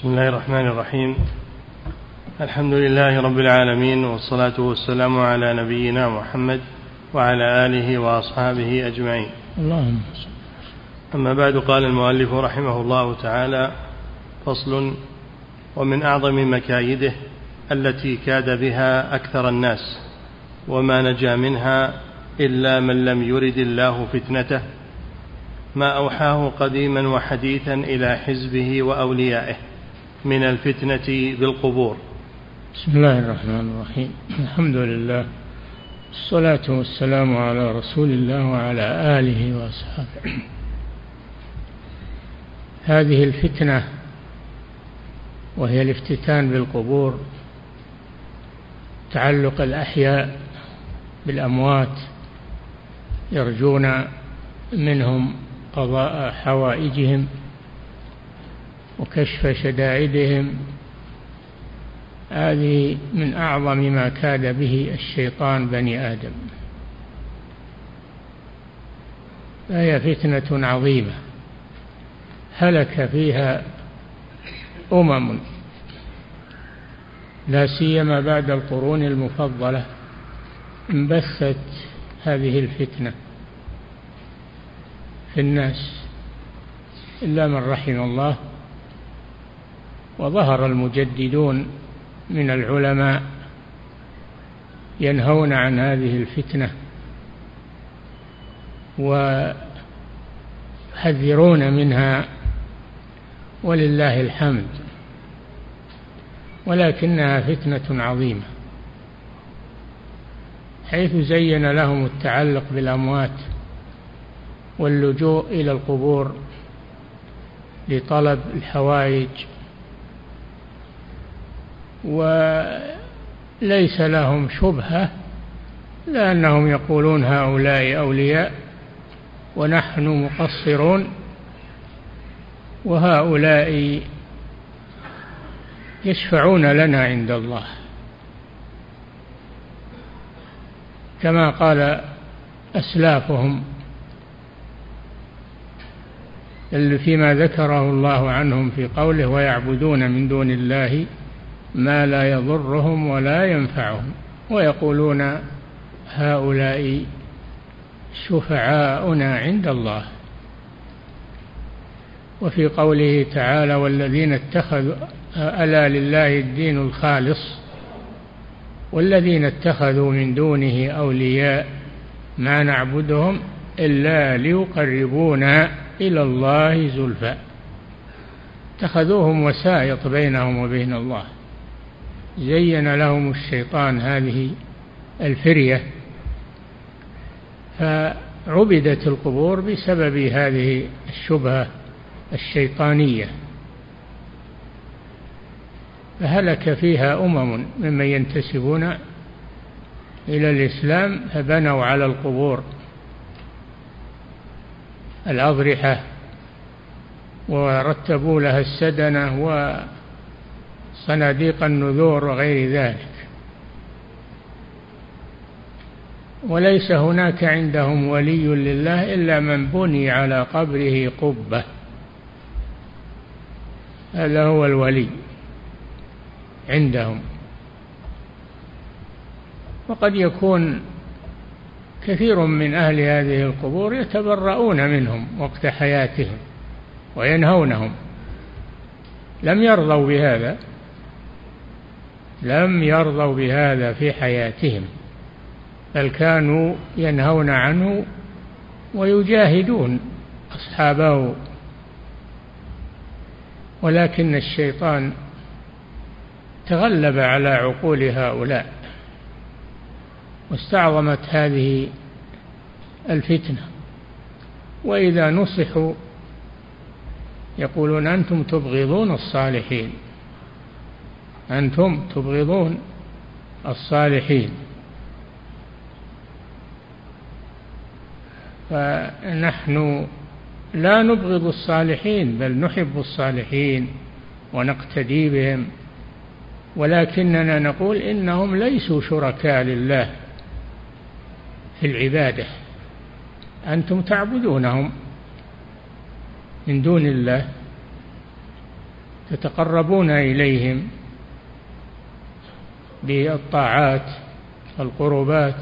بسم الله الرحمن الرحيم. الحمد لله رب العالمين والصلاة والسلام على نبينا محمد وعلى آله وأصحابه أجمعين. اللهم أما بعد قال المؤلف رحمه الله تعالى فصل ومن أعظم مكايده التي كاد بها أكثر الناس وما نجا منها إلا من لم يرد الله فتنته ما أوحاه قديما وحديثا إلى حزبه وأوليائه. من الفتنة بالقبور. بسم الله الرحمن الرحيم. الحمد لله الصلاة والسلام على رسول الله وعلى آله وأصحابه. هذه الفتنة وهي الافتتان بالقبور تعلق الأحياء بالأموات يرجون منهم قضاء حوائجهم وكشف شدائدهم. هذه من أعظم ما كاد به الشيطان بني آدم. فهي فتنة عظيمة. هلك فيها أمم. لا سيما بعد القرون المفضلة انبثت هذه الفتنة في الناس إلا من رحم الله. وظهر المجددون من العلماء ينهون عن هذه الفتنة ويحذرون منها ولله الحمد ولكنها فتنة عظيمة حيث زين لهم التعلق بالأموات واللجوء إلى القبور لطلب الحوائج وليس لهم شبهة لأنهم يقولون هؤلاء أولياء ونحن مقصرون وهؤلاء يشفعون لنا عند الله. كما قال أسلافهم فيما ذكره الله عنهم في قوله ويعبدون من دون الله ما لا يضرهم ولا ينفعهم. ويقولون هؤلاء شفعاؤنا عند الله. وفي قوله تعالى والذين اتخذوا ألا لله الدين الخالص والذين اتخذوا من دونه أولياء ما نعبدهم إلا ليقربونا إلى الله زلفى. اتخذوهم وسائط بينهم وبين الله. زين لهم الشيطان هذه الفرية فعبدت القبور بسبب هذه الشبهة الشيطانية. فهلك فيها أمم ممن ينتسبون إلى الإسلام فبنوا على القبور الأضرحة ورتبوا لها السدنة وصناديق النذور وغير ذلك. وليس هناك عندهم ولي لله إلا من بني على قبره قبة. هذا هو الولي عندهم. وقد يكون كثير من أهل هذه القبور يتبرؤون منهم وقت حياتهم وينهونهم. لم يرضوا بهذا. لم يرضوا بهذا في حياتهم بل كانوا ينهون عنه ويجاهدون أصحابه. ولكن الشيطان تغلب على عقول هؤلاء واستعظمت هذه الفتنة. وإذا نصحوا يقولون أنتم تبغضون الصالحين. أنتم تبغضون الصالحين. فنحن لا نبغض الصالحين بل نحب الصالحين ونقتدي بهم. ولكننا نقول إنهم ليسوا شركاء لله في العبادة. أنتم تعبدونهم من دون الله تتقربون إليهم. بالطاعات والقربات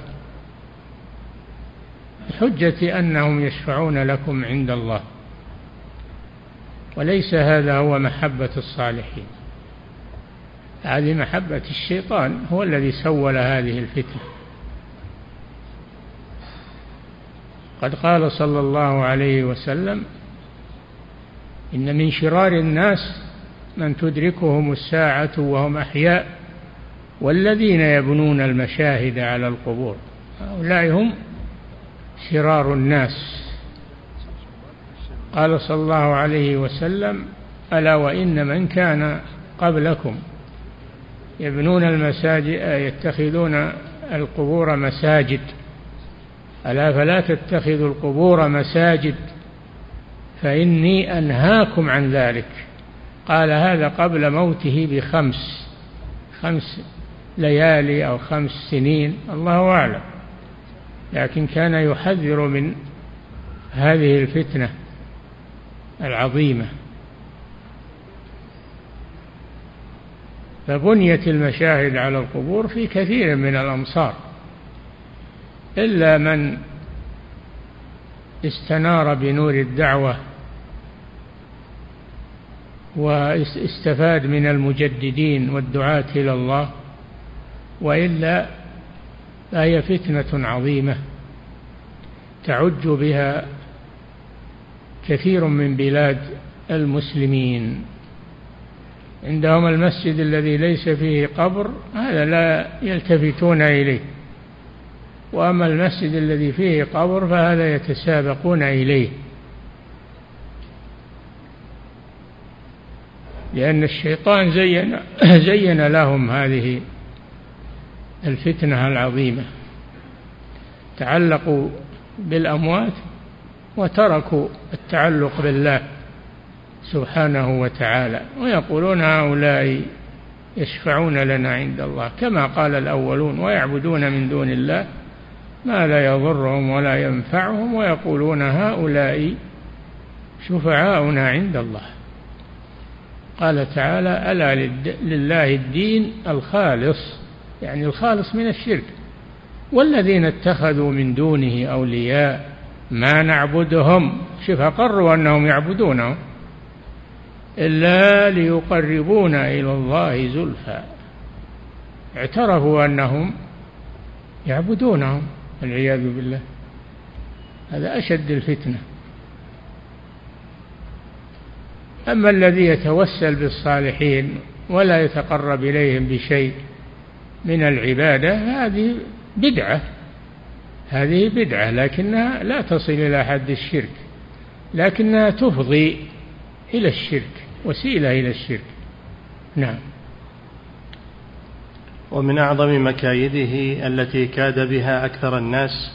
بحجة أنهم يشفعون لكم عند الله. وليس هذا هو محبة الصالحين. هذه محبة الشيطان هو الذي سول هذه الفتنة. قد قال صلى الله عليه وسلم إن من شرار الناس من تدركهم الساعة وهم أحياء والذين يبنون المشاهد على القبور هؤلاء هم شرار الناس. قال صلى الله عليه وسلم ألا وإن من كان قبلكم يبنون المساجد يتخذون القبور مساجد. ألا فلا تتخذوا القبور مساجد فإني أنهاكم عن ذلك. قال هذا قبل موته بخمس خمس ليالي أو خمس سنين الله أعلم. لكن كان يحذر من هذه الفتنة العظيمة. فبنيت المشاهد على القبور في كثير من الأمصار. إلا من استنار بنور الدعوة واستفاد من المجددين والدعاة إلى الله وإلا فهي فتنة عظيمة تعج بها كثير من بلاد المسلمين. عندهم المسجد الذي ليس فيه قبر هذا لا يلتفتون إليه. وأما المسجد الذي فيه قبر فهذا يتسابقون إليه. لأن الشيطان زين زين لهم هذه الفتنة العظيمة. تعلقوا بالأموات وتركوا التعلق بالله سبحانه وتعالى. ويقولون هؤلاء يشفعون لنا عند الله كما قال الأولون ويعبدون من دون الله ما لا يضرهم ولا ينفعهم ويقولون هؤلاء شفعاؤنا عند الله. قال تعالى ألا لله الدين الخالص. يعني الخالص من الشرك. والذين اتخذوا من دونه أولياء ما نعبدهم شوف أقروا أنهم يعبدونهم إلا ليقربونا إلى الله زلفى. اعترفوا أنهم يعبدونهم والعياذ بالله. هذا أشد الفتنة. أما الذي يتوسل بالصالحين ولا يتقرب إليهم بشيء من العبادة هذه بدعة. هذه بدعة لكنها لا تصل إلى حد الشرك لكنها تفضي إلى الشرك وسيلة إلى الشرك. نعم. ومن أعظم مكايده التي كاد بها أكثر الناس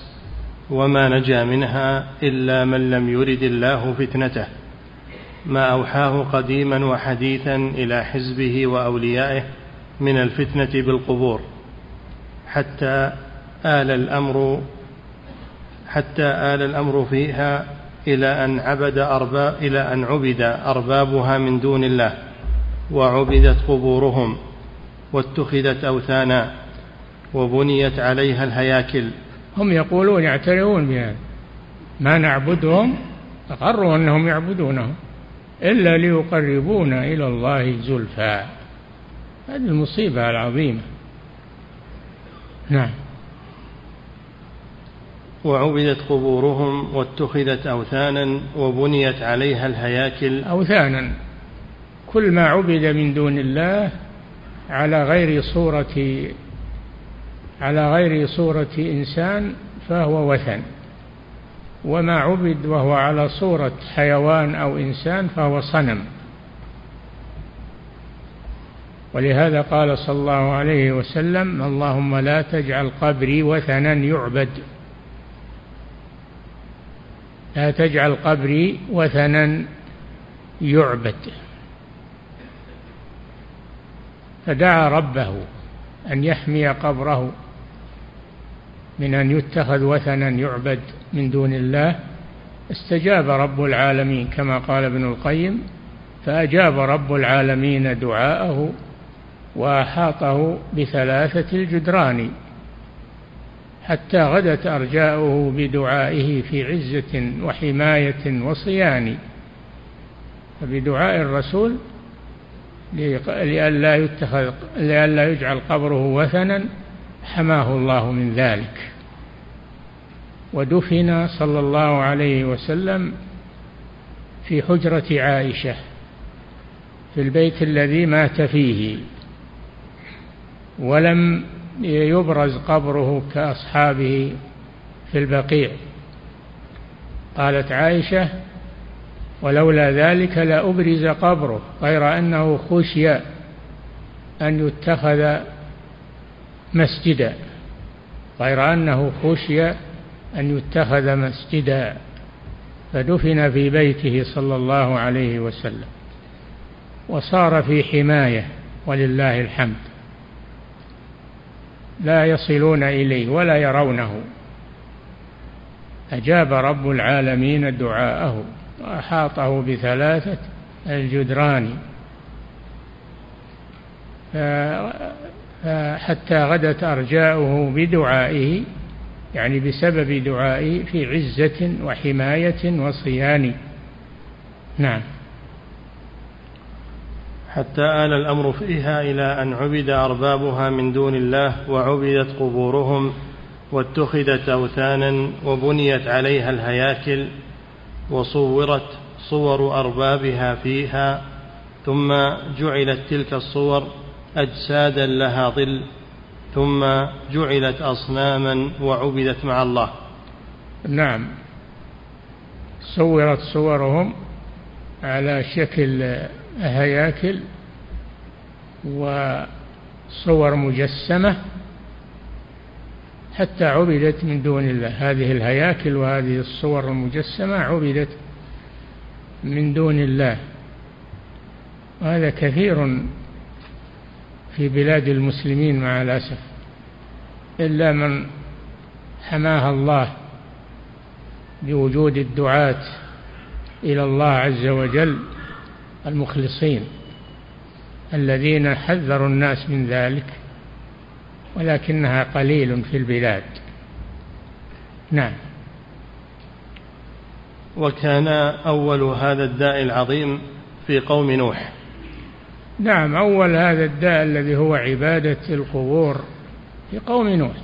وما نجا منها إلا من لم يرد الله فتنته. ما أوحاه قديما وحديثا إلى حزبه وأوليائه من الفتنة بالقبور حتى آل الأمر حتى آل الأمر فيها إلى أن عبد أرباب إلى أن عبد أربابها من دون الله وعبدت قبورهم واتخذت أوثانا وبنيت عليها الهياكل. هم يقولون يعترفون بهذا ما نعبدهم أقروا أنهم يعبدونهم إلا ليقربونا إلى الله زلفى. هذه المصيبة العظيمة. نعم. وعبدت قبورهم واتخذت أوثانا وبنيت عليها الهياكل. أوثانا. كل ما عبد من دون الله على غير صورة على غير صورة إنسان فهو وثن. وما عبد وهو على صورة حيوان أو إنسان فهو صنم. ولهذا قال صلى الله عليه وسلم اللهم لا تجعل قبري وثنا يعبد. لا تجعل قبري وثنا يعبد. فدعا ربه أن يحمي قبره من أن يتخذ وثنا يعبد من دون الله. استجاب رب العالمين كما قال ابن القيم فأجاب رب العالمين دعاءه وأحاطه بثلاثة الجدران حتى غدت أرجاؤه بدعائه في عزة وحماية وصيان. فبدعاء الرسول لئلا يتخذ لئلا يجعل قبره وثنا حماه الله من ذلك. ودفن صلى الله عليه وسلم في حجرة عائشة في البيت الذي مات فيه. ولم يبرز قبره كأصحابه في البقيع. قالت عائشة ولولا ذلك لأبرز قبره غير أنه خشي أن يتخذ مسجدا غير أنه خشي أن يتخذ مسجدا. فدفن في بيته صلى الله عليه وسلم وصار في حماية ولله الحمد. لا يصلون إليه ولا يرونه. أجاب رب العالمين دعاءه وأحاطه بثلاثة الجدران. حتى غدت أرجاؤه بدعائه يعني بسبب دعائه في عزة وحماية وصيان. نعم. حتى آل الأمر فيها إلى أن عبد أربابها من دون الله وعبدت قبورهم واتخذت أوثانا وبنيت عليها الهياكل وصورت صور أربابها فيها ثم جعلت تلك الصور أجسادا لها ظل ثم جعلت أصناما وعبدت مع الله. نعم. صورت صورهم على شكل هياكل وصور مجسمة حتى عبدت من دون الله. هذه الهياكل وهذه الصور المجسمة عبدت من دون الله. وهذا كثير في بلاد المسلمين مع الأسف. إلا من حماها الله بوجود الدعاة إلى الله عز وجل المخلصين الذين حذروا الناس من ذلك ولكنها قليل في البلاد. نعم. وكان أول هذا الداء العظيم في قوم نوح. نعم أول هذا الداء الذي هو عبادة القبور في قوم نوح.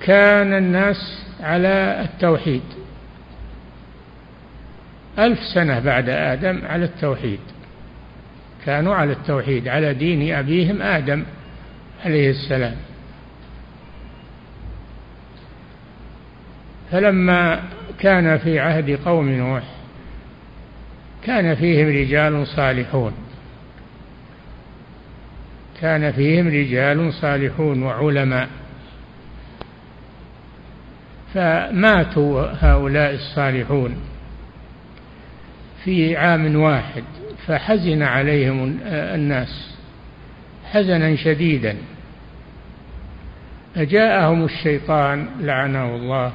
كان الناس على التوحيد. ألف سنة بعد آدم على التوحيد. كانوا على التوحيد على دين أبيهم آدم عليه السلام. فلما كان في عهد قوم نوح كان فيهم رجال صالحون. كان فيهم رجال صالحون وعلماء. فماتوا هؤلاء الصالحون في عام واحد. فحزن عليهم الناس حزنا شديدا. فجاءهم الشيطان لعنه الله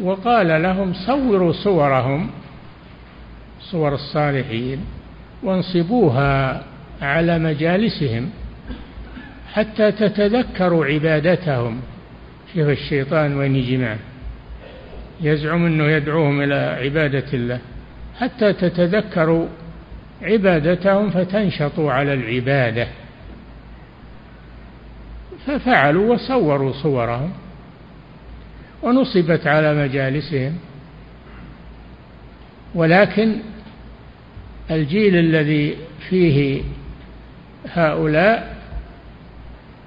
وقال لهم صوروا صورهم صور الصالحين وانصبوها على مجالسهم حتى تتذكروا عبادتهم. شوف الشيطان وين يجي معه يزعم إنه يدعوهم إلى عبادة الله. حتى تتذكروا عبادتهم فتنشطوا على العبادة. ففعلوا وصوروا صورهم ونصبت على مجالسهم. ولكن الجيل الذي فيه هؤلاء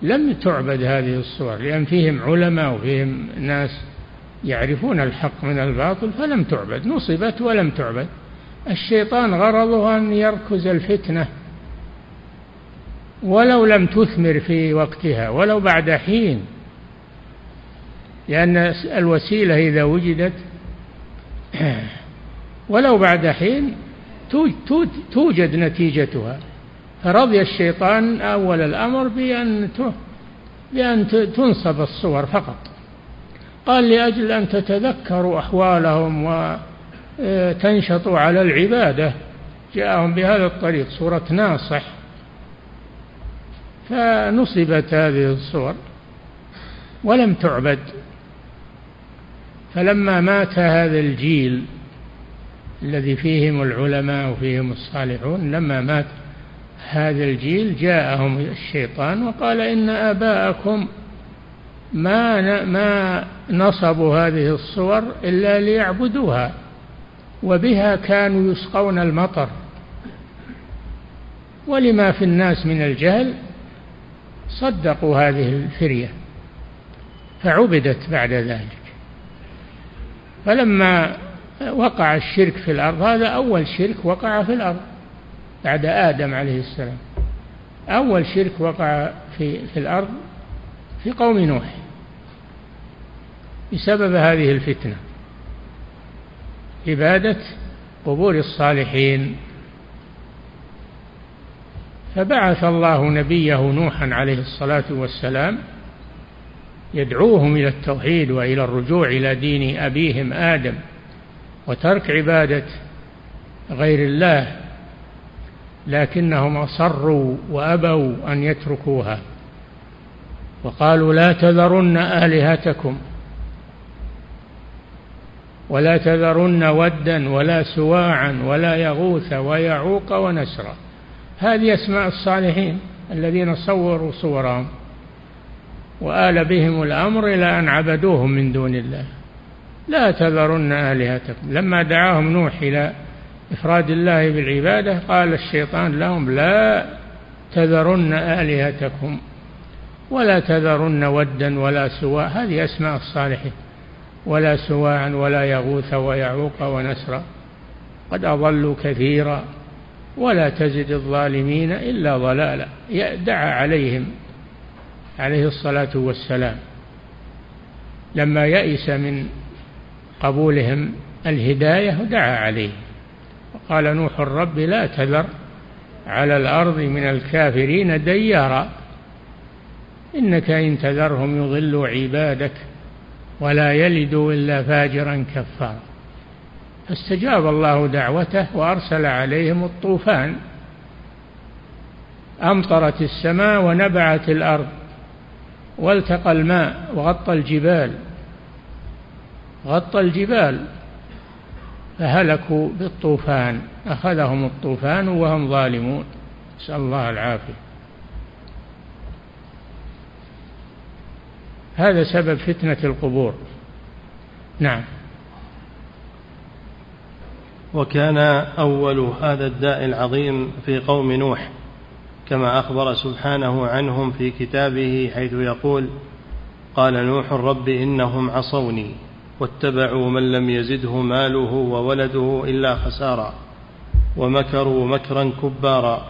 لم تعبد هذه الصور لأن فيهم علماء وفيهم ناس يعرفون الحق من الباطل فلم تعبد نصبت ولم تعبد. الشيطان غرضه أن يركز الفتنة. ولو لم تثمر في وقتها ولو بعد حين. لأن الوسيلة إذا وجدت ولو بعد حين توجد نتيجتها. فرضي الشيطان أول الأمر بأن بأن تنصب الصور فقط. قال لأجل أن تتذكروا أحوالهم وتنشطوا على العبادة. جاءهم بهذا الطريق صورة ناصح. فنصبت هذه الصور ولم تعبد. فلما مات هذا الجيل الذي فيهم العلماء وفيهم الصالحون لما مات هذا الجيل جاءهم الشيطان وقال إن آباءكم ما ما نصبوا هذه الصور إلا ليعبدوها وبها كانوا يسقون المطر. ولما في الناس من الجهل صدقوا هذه الفرية فعبدت بعد ذلك. فلما وقع الشرك في الأرض هذا أول شرك وقع في الأرض بعد آدم عليه السلام. أول شرك وقع في, في الأرض في قوم نوح بسبب هذه الفتنة عبادة قبور الصالحين. فبعث الله نبيه نوحا عليه الصلاة والسلام يدعوهم إلى التوحيد وإلى الرجوع إلى دين أبيهم آدم وترك عبادة غير الله لكنهم أصروا وأبوا أن يتركوها. وقالوا لا تذرن آلهتكم ولا تذرن ودا ولا سواعا ولا يغوث ويعوق ونسرا. هذه أسماء الصالحين الذين صوروا صورهم وآل بهم الأمر إلى أن عبدوهم من دون الله. لا تذرن آلهتكم. لما دعاهم نوح إلى إفراد الله بالعبادة قال الشيطان لهم لا تذرن آلهتكم. ولا تذرن ودا ولا سواء هذه أسماء الصالحين. ولا سواعا ولا يغوث ويعوق ونسرا قد أضلوا كثيرا. ولا تزد الظالمين إلا ضلالا. دعا عليهم عليه الصلاة والسلام. لما يئس من قبولهم الهداية دعا عليه. وقال نوح الرب لا تذر على الأرض من الكافرين ديارا. إنك إن تذرهم يضلوا عبادك ولا يلدوا إلا فاجرا كفارا فاستجاب الله دعوته وأرسل عليهم الطوفان. أمطرت السماء ونبعت الأرض والتقى الماء وغطى الجبال. غطى الجبال فهلكوا بالطوفان. أخذهم الطوفان وهم ظالمون. نسأل الله العافية. هذا سبب فتنة القبور. نعم. وكان أول هذا الداء العظيم في قوم نوح كما أخبر سبحانه عنهم في كتابه حيث يقول قال نوح رب إنهم عصوني واتبعوا من لم يزده ماله وولده إلا خسارا ومكروا مكرا كبارا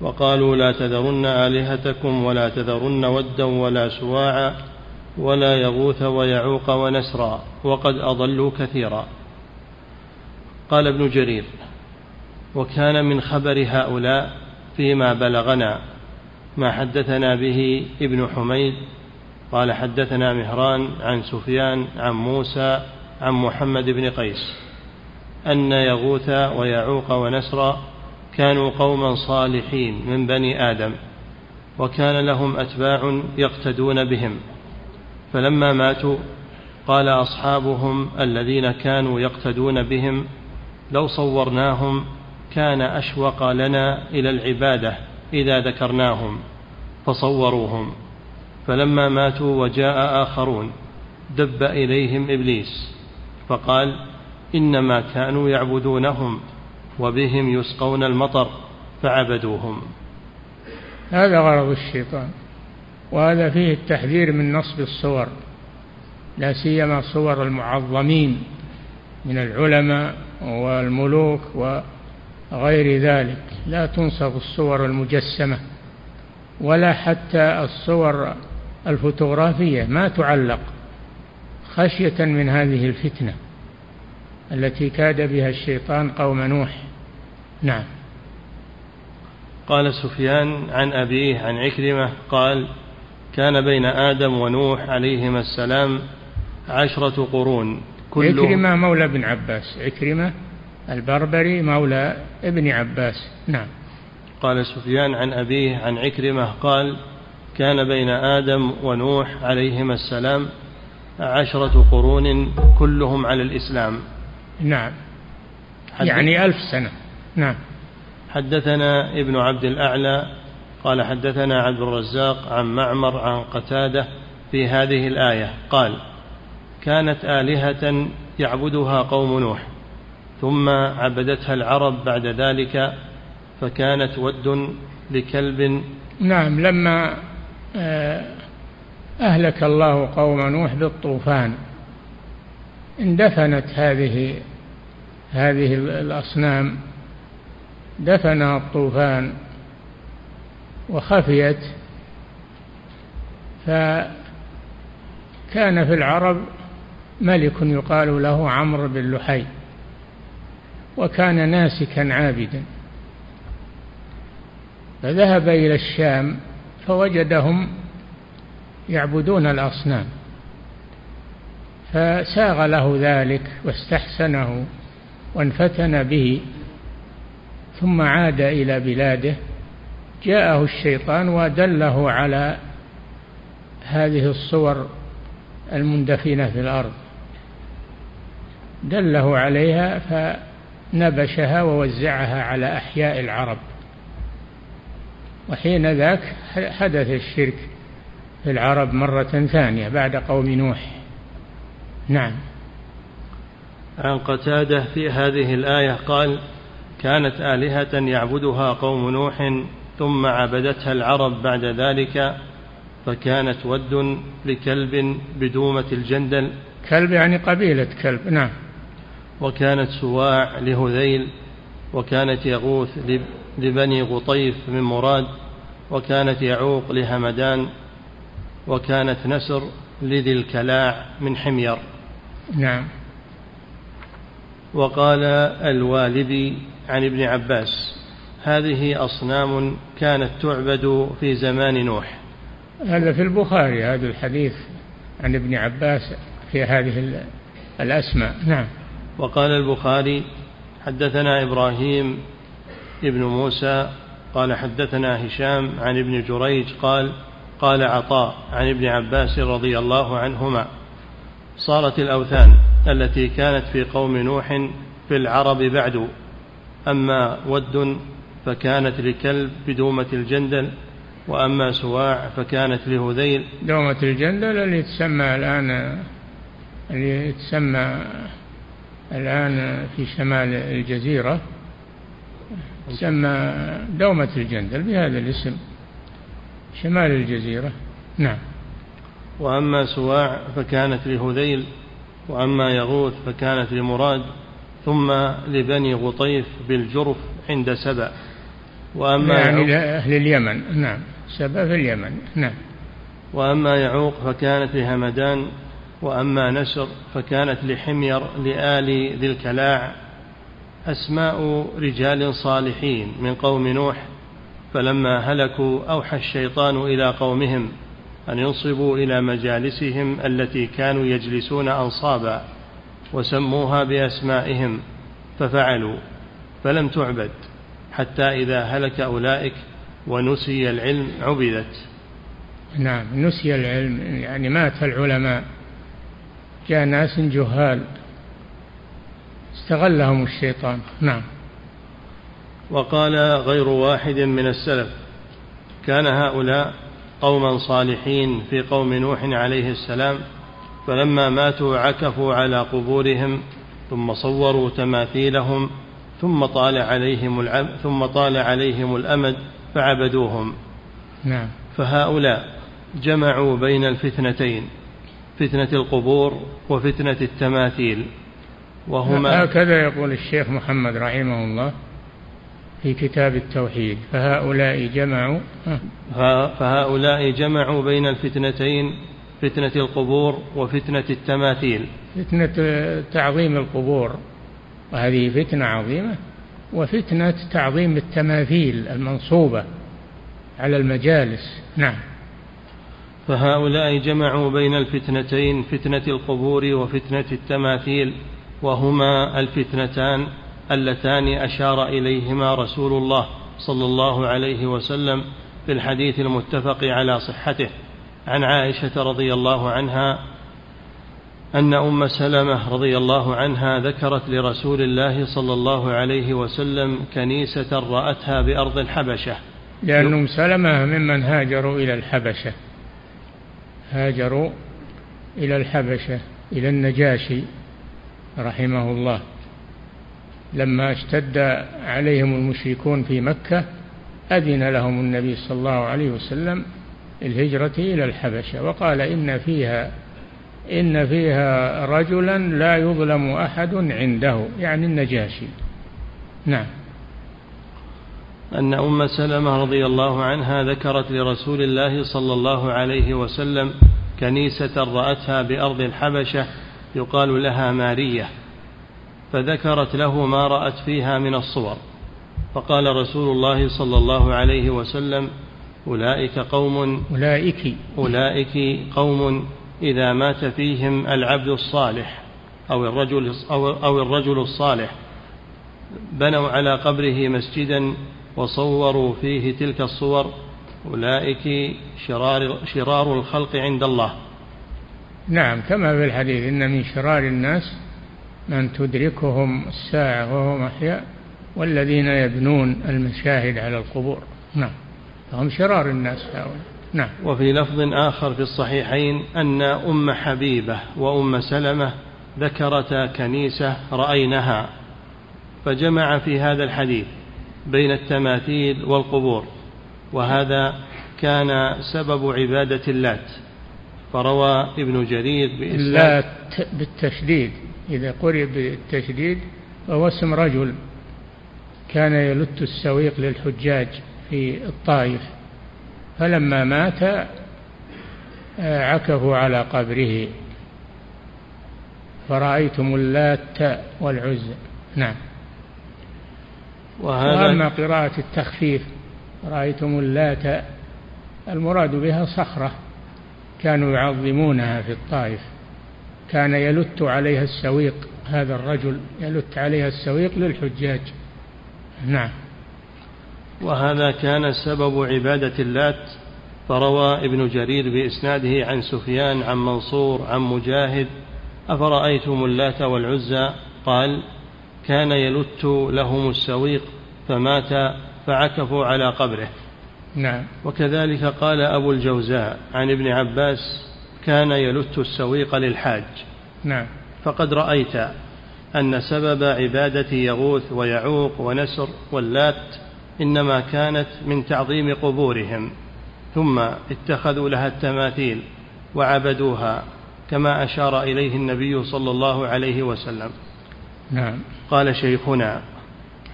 وقالوا لا تذرن آلهتكم ولا تذرن ودا ولا سواعا ولا يغوث ويعوق ونسرا وقد أضلوا كثيرا. قال ابن جرير وكان من خبر هؤلاء فيما بلغنا ما حدثنا به ابن حميد. قال حدثنا مهران عن سفيان عن موسى عن محمد بن قيس. أن يغوث ويعوق ونسرا كانوا قوما صالحين من بني آدم وكان لهم أتباع يقتدون بهم. فلما ماتوا قال أصحابهم الذين كانوا يقتدون بهم لو صورناهم كان أشوق لنا إلى العبادة إذا ذكرناهم فصوروهم. فلما ماتوا وجاء آخرون دب إليهم إبليس فقال إنما كانوا يعبدونهم وبهم يسقون المطر فعبدوهم. هذا غرض الشيطان. وهذا فيه التحذير من نصب الصور لا سيما صور المعظمين من العلماء والملوك وغير ذلك. لا تنصب الصور المجسمة ولا حتى الصور الفوتوغرافية ما تعلق خشية من هذه الفتنة التي كاد بها الشيطان قوم نوح. نعم. قال سفيان عن أبيه عن عكرمة قال كان بين آدم ونوح عليهما السلام عشرة قرون. كل عكرمة مولى بن عباس. عكرمة البربري مولى ابن عباس. نعم. قال سفيان عن أبيه عن عكرمة قال كان بين آدم ونوح عليهما السلام عشرة قرون كلهم على الإسلام. نعم. يعني ألف سنة. نعم. حدثنا ابن عبد الأعلى قال حدثنا عبد الرزاق عن معمر عن قتادة في هذه الآية قال كانت آلهة يعبدها قوم نوح ثم عبدتها العرب بعد ذلك فكانت ود لكلب. نعم لما آه، أهلك الله قوم نوح بالطوفان اندفنت هذه هذه الأصنام دفنها الطوفان وخفيت. فكان في العرب ملك يقال له عمرو بن لحي وكان ناسكا عابدا. فذهب إلى الشام فوجدهم يعبدون الأصنام فساغ له ذلك واستحسنه وانفتن به ثم عاد إلى بلاده جاءه الشيطان ودله على هذه الصور المندفنة في الأرض. دله عليها فنبشها ووزعها على أحياء العرب. وحين ذاك حدث الشرك في العرب مرة ثانية بعد قوم نوح. نعم. عن قتادة في هذه الآية قال كانت آلهة يعبدها قوم نوح ثم عبدتها العرب بعد ذلك فكانت ود لكلب بدومة الجندل. كلب يعني قبيلة كلب نعم. وكانت سواع لهذيل وكانت يغوث لبني غطيف من مراد وكانت يعوق لهمدان وكانت نسر لذي الكلاع من حمير. نعم. وقال الوالدي عن ابن عباس هذه أصنام كانت تعبد في زمان نوح. هذا في البخاري هذا الحديث عن ابن عباس في هذه الأسماء. نعم. وقال البخاري حدثنا إبراهيم ابن موسى قال حدثنا هشام عن ابن جريج قال قال عطاء عن ابن عباس رضي الله عنهما صارت الأوثان التي كانت في قوم نوح في العرب بعد أما ود فكانت لكلب بدومة الجندل وأما سواع فكانت لهذيل. دومة الجندل اللي تسمى الآن اللي تسمى الآن في شمال الجزيرة تسمى دومة الجندل بهذا الاسم شمال الجزيرة. نعم. وأما سواع فكانت لهذيل وأما يغوث فكانت لمراد ثم لبني غطيف بالجرف عند سبأ. وأما يعني لأهل اليمن. نعم. سبأ في اليمن. نعم. وأما يعوق فكانت لهمدان وأما نسر فكانت لحمير لآل ذي الكلاع. أسماء رجال صالحين من قوم نوح فلما هلكوا أوحى الشيطان إلى قومهم أن ينصبوا إلى مجالسهم التي كانوا يجلسون أنصابا وسموها بأسمائهم ففعلوا فلم تعبد. حتى إذا هلك أولئك ونسي العلم عبدت. نعم نسي العلم يعني مات العلماء. جاء ناس جهال. استغلهم الشيطان. نعم. وقال غير واحد من السلف كان هؤلاء قوما صالحين في قوم نوح عليه السلام فلما ماتوا عكفوا على قبورهم ثم صوروا تماثيلهم ثم طال عليهم العب ثم طال عليهم الأمد فعبدوهم. نعم. فهؤلاء جمعوا بين الفتنتين فتنة القبور وفتنة التماثيل. وهما هكذا يقول الشيخ محمد رحمه الله في كتاب التوحيد. فهؤلاء جمعوا فهؤلاء جمعوا بين الفتنتين فتنة القبور وفتنة التماثيل. فتنة تعظيم القبور. وهذه فتنة عظيمة وفتنة تعظيم التماثيل المنصوبة على المجالس. نعم. فهؤلاء جمعوا بين الفتنتين فتنة القبور وفتنة التماثيل وهما الفتنتان اللتان أشار إليهما رسول الله صلى الله عليه وسلم في الحديث المتفق على صحته. عن عائشة رضي الله عنها أن أم سلمة رضي الله عنها ذكرت لرسول الله صلى الله عليه وسلم كنيسة رأتها بأرض الحبشة. لأن أم سلمة ممن هاجروا إلى الحبشة. هاجروا إلى الحبشة إلى النجاشي رحمه الله. لما اشتد عليهم المشركون في مكة أذن لهم النبي صلى الله عليه وسلم الهجرة إلى الحبشة وقال إن فيها إن فيها رجلا لا يظلم أحد عنده يعني النجاشي. نعم. أن أم سلمة رضي الله عنها ذكرت لرسول الله صلى الله عليه وسلم كنيسة رأتها بأرض الحبشة يقال لها مارية فذكرت له ما رأت فيها من الصور. فقال رسول الله صلى الله عليه وسلم أولئك قوم أولئك. أولئك قوم إذا مات فيهم العبد الصالح أو الرجل أو, أو الرجل الصالح. بنوا على قبره مسجدا وصوروا فيه تلك الصور. أولئك شرار, شرار الخلق عند الله. نعم كما في الحديث إن من شرار الناس من تدركهم الساعة وهم أحياء والذين يبنون المشاهد على القبور. نعم فهم شرار الناس هؤلاء. نعم. وفي لفظ آخر في الصحيحين أن أم حبيبة وأم سلمة ذكرتا كنيسة رأينها فجمع في هذا الحديث بين التماثيل والقبور وهذا كان سبب عبادة اللات فروى ابن جرير اللات بالتشديد إذا قرئ بالتشديد فهو اسم رجل كان يلت السويق للحجاج في الطائف. فلما مات عكفوا على قبره. فرأيتم اللات والعزى نعم. وهذا وأما قراءة التخفيف رأيتم اللات. المراد بها صخرة. كانوا يعظمونها في الطائف. كان يلت عليها السويق هذا الرجل يلت عليها السويق للحجاج. نعم. وهذا كان سبب عبادة اللات فروى ابن جرير بإسناده عن سفيان عن منصور عن مجاهد أفرأيتم اللات والعزى؟ قال كان يلت لهم السويق فمات فعكفوا على قبره. نعم. وكذلك قال أبو الجوزاء عن ابن عباس كان يلت السويق للحاج. نعم. فقد رأيت أن سبب عبادة يغوث ويعوق ونسر واللات إنما كانت من تعظيم قبورهم ثم اتخذوا لها التماثيل وعبدوها كما أشار إليه النبي صلى الله عليه وسلم. نعم. قال شيخنا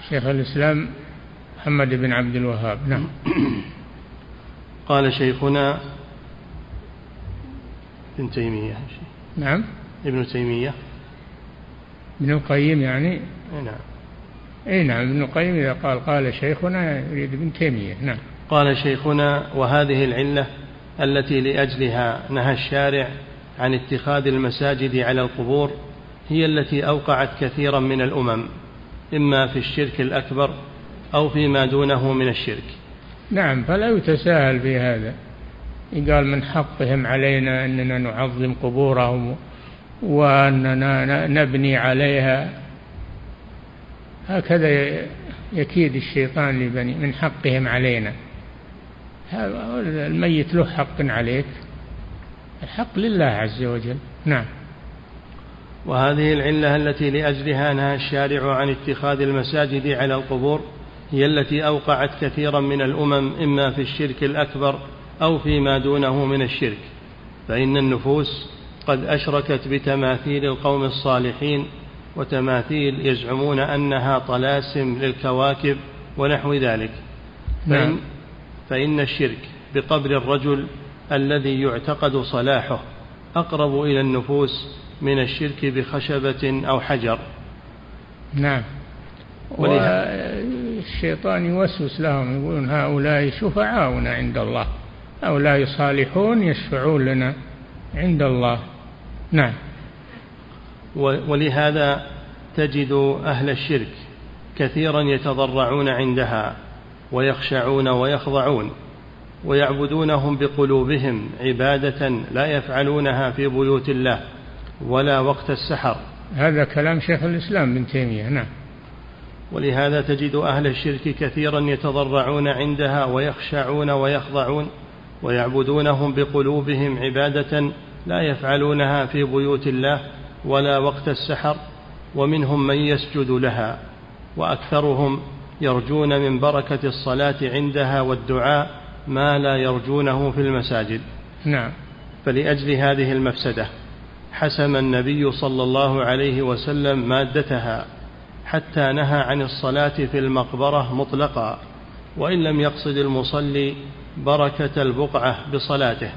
شيخ الإسلام محمد بن عبد الوهاب. نعم. قال شيخنا ابن تيمية. نعم. ابن تيمية. ابن القيم يعني. نعم. اي نعم ابن القيم إذا قال قال شيخنا يريد ابن تيمية نعم. قال شيخنا وهذه العلة التي لأجلها نهى الشارع عن اتخاذ المساجد على القبور هي التي أوقعت كثيرا من الأمم إما في الشرك الأكبر أو فيما دونه من الشرك. نعم فلا يتساهل في هذا. قال من حقهم علينا أننا نعظم قبورهم وأننا نبني عليها هكذا يكيد الشيطان لبني من حقهم علينا. الميت له حق عليك. الحق لله عز وجل. نعم. وهذه العلة التي لأجلها نهى الشارع عن اتخاذ المساجد على القبور هي التي أوقعت كثيرا من الأمم إما في الشرك الأكبر أو فيما دونه من الشرك. فإن النفوس قد أشركت بتماثيل القوم الصالحين وتماثيل يزعمون أنها طلاسم للكواكب ونحو ذلك. فإن, نعم. فإن الشرك بقبر الرجل الذي يعتقد صلاحه أقرب إلى النفوس من الشرك بخشبة أو حجر. نعم. والشيطان يوسوس لهم يقولون هؤلاء شفعاؤنا عند الله. هؤلاء صالحون يشفعون لنا عند الله. نعم. ولهذا تجد أهل الشرك كثيرا يتضرعون عندها ويخشعون ويخضعون ويعبدونهم بقلوبهم عبادة لا يفعلونها في بيوت الله ولا وقت السحر. هذا كلام شيخ الإسلام ابن تيمية نعم. ولهذا تجد أهل الشرك كثيرا يتضرعون عندها ويخشعون ويخضعون ويعبدونهم بقلوبهم عبادة لا يفعلونها في بيوت الله ولا وقت السحر ومنهم من يسجد لها وأكثرهم يرجون من بركة الصلاة عندها والدعاء ما لا يرجونه في المساجد. نعم. فلأجل هذه المفسدة حسم النبي صلى الله عليه وسلم مادتها حتى نهى عن الصلاة في المقبرة مطلقا وإن لم يقصد المصلي بركة البقعة بصلاته.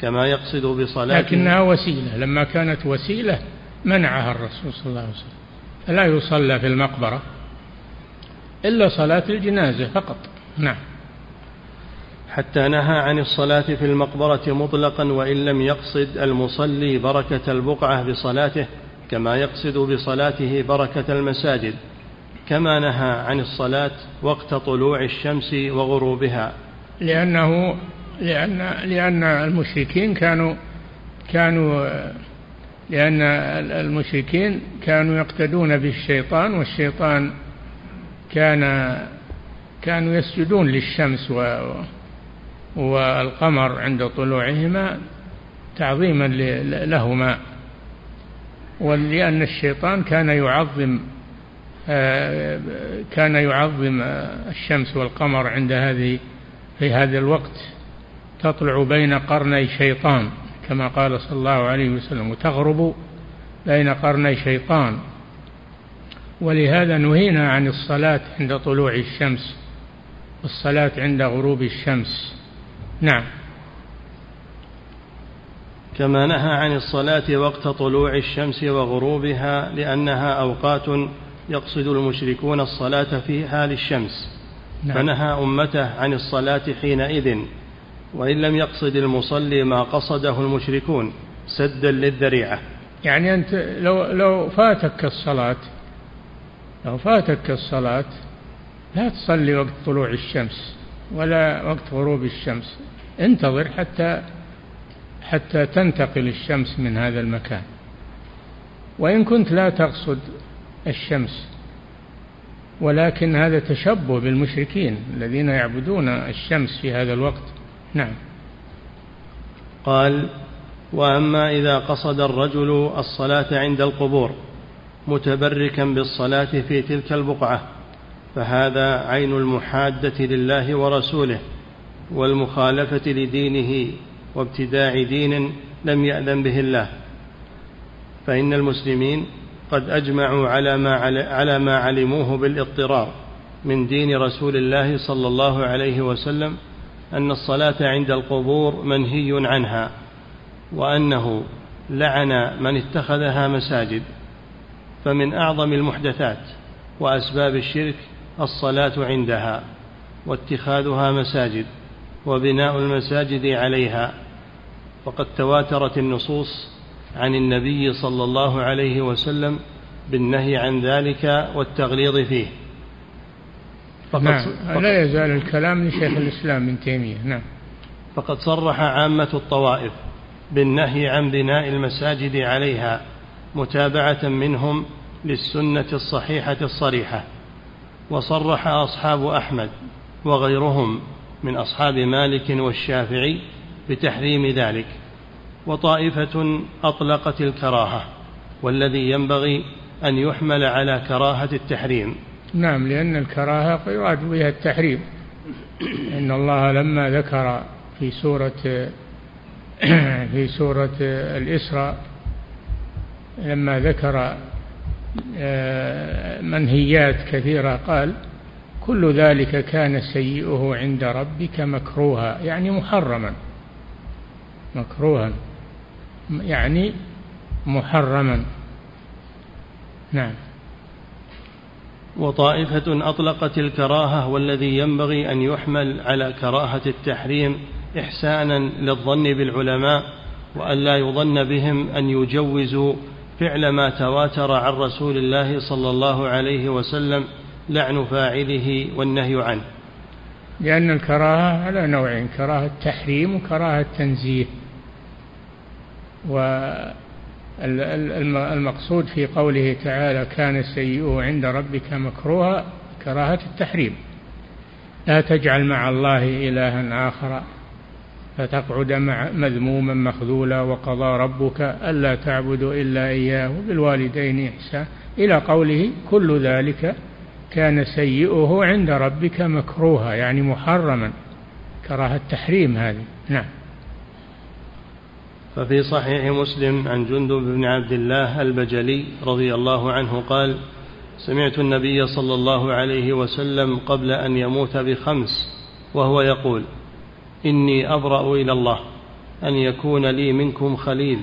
كما يقصد بصلاته لكنها وسيلة. لما كانت وسيلة منعها الرسول صلى الله عليه وسلم. فلا يصلى في المقبرة إلا صلاة الجنازة فقط. نعم. حتى نهى عن الصلاة في المقبرة مطلقا وإن لم يقصد المصلي بركة البقعة بصلاته كما يقصد بصلاته بركة المساجد كما نهى عن الصلاة وقت طلوع الشمس وغروبها. لأنه لأن لأن المشركين كانوا كانوا لأن المشركين كانوا يقتدون بالشيطان والشيطان كان كانوا يسجدون للشمس والقمر عند طلوعهما تعظيما لهما. ولأن الشيطان كان يعظم آه، كان يعظم الشمس والقمر عند هذه في هذا الوقت. تطلع بين قرني شيطان كما قال صلى الله عليه وسلم وتغرب بين قرني شيطان. ولهذا نهينا عن الصلاة عند طلوع الشمس والصلاة عند غروب الشمس. نعم. كما نهى عن الصلاة وقت طلوع الشمس وغروبها لأنها أوقات يقصد المشركون الصلاة فيها للشمس نعم. فنهى أمته عن الصلاة حينئذ. وإن لم يقصد المصلي ما قصده المشركون سدا للذريعة. يعني أنت لو لو فاتك الصلاة لو فاتك الصلاة لا تصلي وقت طلوع الشمس ولا وقت غروب الشمس. انتظر حتى حتى تنتقل الشمس من هذا المكان. وإن كنت لا تقصد الشمس ولكن هذا تشبه بالمشركين الذين يعبدون الشمس في هذا الوقت. نعم. قال وأما إذا قصد الرجل الصلاة عند القبور متبركا بالصلاة في تلك البقعة فهذا عين المحادة لله ورسوله والمخالفة لدينه وابتداع دين لم يأذن به الله. فإن المسلمين قد أجمعوا على ما على ما علموه بالاضطرار من دين رسول الله صلى الله عليه وسلم أن الصلاة عند القبور منهي عنها وأنه لعن من اتخذها مساجد فمن أعظم المحدثات وأسباب الشرك الصلاة عندها واتخاذها مساجد وبناء المساجد عليها وقد تواترت النصوص عن النبي صلى الله عليه وسلم بالنهي عن ذلك والتغليظ فيه. فقد نعم. فقد لا يزال الكلام لشيخ الإسلام ابن تيمية. نعم. فقد صرح عامة الطوائف بالنهي عن بناء المساجد عليها متابعة منهم للسنة الصحيحة الصريحة. وصرح أصحاب أحمد وغيرهم من أصحاب مالك والشافعي بتحريم ذلك. وطائفة أطلقت الكراهة والذي ينبغي أن يحمل على كراهة التحريم. نعم لأن الكراهة يراد بها التحريم. إن الله لما ذكر في سورة في سورة الإسراء لما ذكر آه، منهيات كثيرة قال كل ذلك كان سيئه عند ربك مكروها. يعني محرما. مكروها. يعني محرما. نعم. وطائفة أطلقت الكراهة والذي ينبغي أن يحمل على كراهة التحريم إحسانا للظن بالعلماء وألا يظن بهم أن يجوزوا فعل ما تواتر عن رسول الله صلى الله عليه وسلم لعن فاعله والنهي عنه. لأن الكراهة على نوعين كراهة تحريم وكراهة تنزيه والمقصود في قوله تعالى كان سيئه عند ربك مكروها كراهة التحريم. لا تجعل مع الله إلها آخر فتقعد مع مذموما مخذولا وقضى ربك ألا تعبدوا إلا إياه وبالوالدين إحسان إلى قوله كل ذلك كان سيئه عند ربك مكروها يعني محرما. كراهة التحريم هذه. نعم. ففي صحيح مسلم عن جندب بن عبد الله البجلي رضي الله عنه قال سمعت النبي صلى الله عليه وسلم قبل أن يموت بخمس وهو يقول إني أبرأ إلى الله أن يكون لي منكم خليل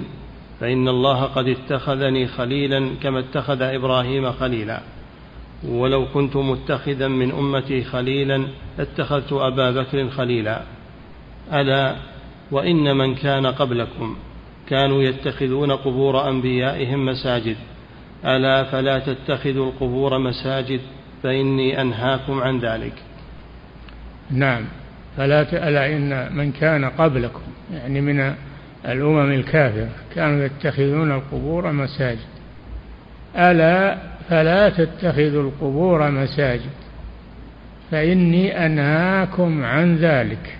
فإن الله قد اتخذني خليلا كما اتخذ إبراهيم خليلا. ولو كنت متخذا من أمتي خليلا لاتخذت أبا بكر خليلا. ألا وإن من كان قبلكم كانوا يتخذون قبور أنبيائهم مساجد. ألا فلا تتخذوا القبور مساجد فإني أنهاكم عن ذلك. نعم. فلا ألا إن من كان قبلكم يعني من الأمم الكافرة كانوا يتخذون القبور مساجد. ألا فلا تتخذوا القبور مساجد فإني أنهاكم عن ذلك.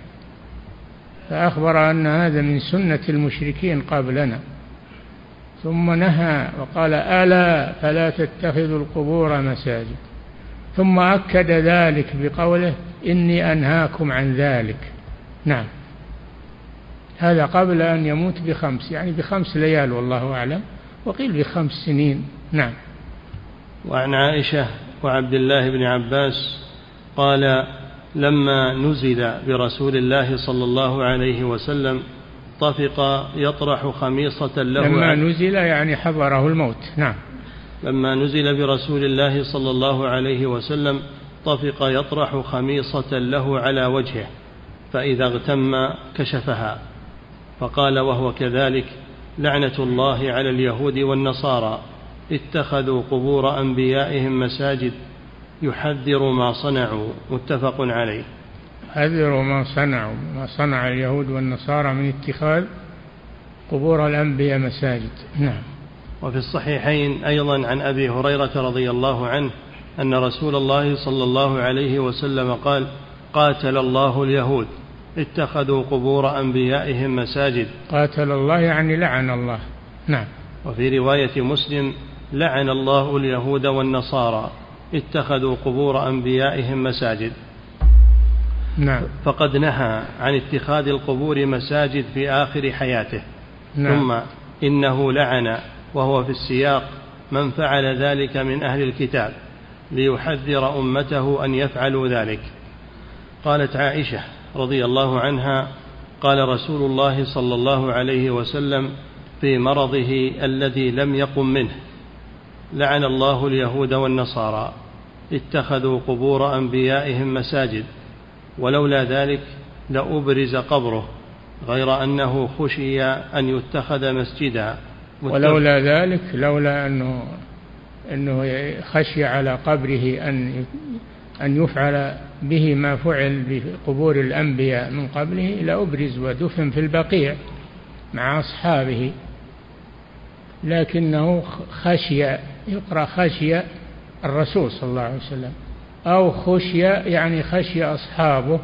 فأخبر أن هذا من سنة المشركين قبلنا. ثم نهى وقال ألا فلا تتخذوا القبور مساجد. ثم أكد ذلك بقوله إني أنهاكم عن ذلك. نعم. هذا قبل أن يموت بخمس يعني بخمس ليال والله أعلم وقيل بخمس سنين. نعم. وعن عائشة وعبد الله بن عباس قال لما نزل برسول الله صلى الله عليه وسلم طفق يطرح خميصة له لما نزل يعني حضره الموت. نعم. لما نزل برسول الله صلى الله عليه وسلم طفق يطرح خميصة له على وجهه فإذا اغتم كشفها. فقال وهو كذلك لعنة الله على اليهود والنصارى اتخذوا قبور أنبيائهم مساجد يحذر ما صنعوا متفق عليه. يحذر ما صنعوا ما صنع اليهود والنصارى من اتخاذ قبور الأنبياء مساجد. نعم. وفي الصحيحين أيضا عن أبي هريرة رضي الله عنه أن رسول الله صلى الله عليه وسلم قال قاتل الله اليهود اتخذوا قبور أنبيائهم مساجد. قاتل الله يعني لعن الله. نعم. وفي رواية مسلم لعن الله اليهود والنصارى. اتخذوا قبور أنبيائهم مساجد. نعم. فقد نهى عن اتخاذ القبور مساجد في آخر حياته. نعم. ثم إنه لعن وهو في السياق من فعل ذلك من أهل الكتاب ليحذر أمته أن يفعلوا ذلك. قالت عائشة رضي الله عنها قال رسول الله صلى الله عليه وسلم في مرضه الذي لم يقم منه. لعن الله اليهود والنصارى. اتخذوا قبور أنبيائهم مساجد ولولا ذلك لأبرز قبره غير أنه خشي أن يتخذ مسجدا. ولولا ذلك لولا انه أنه خشي على قبره أن أن يفعل به ما فعل بقبور الأنبياء من قبله لأبرز ودفن في البقيع مع أصحابه. لكنه خشي يقرأ خشي الرسول صلى الله عليه وسلم أو خشي يعني خشي أصحابه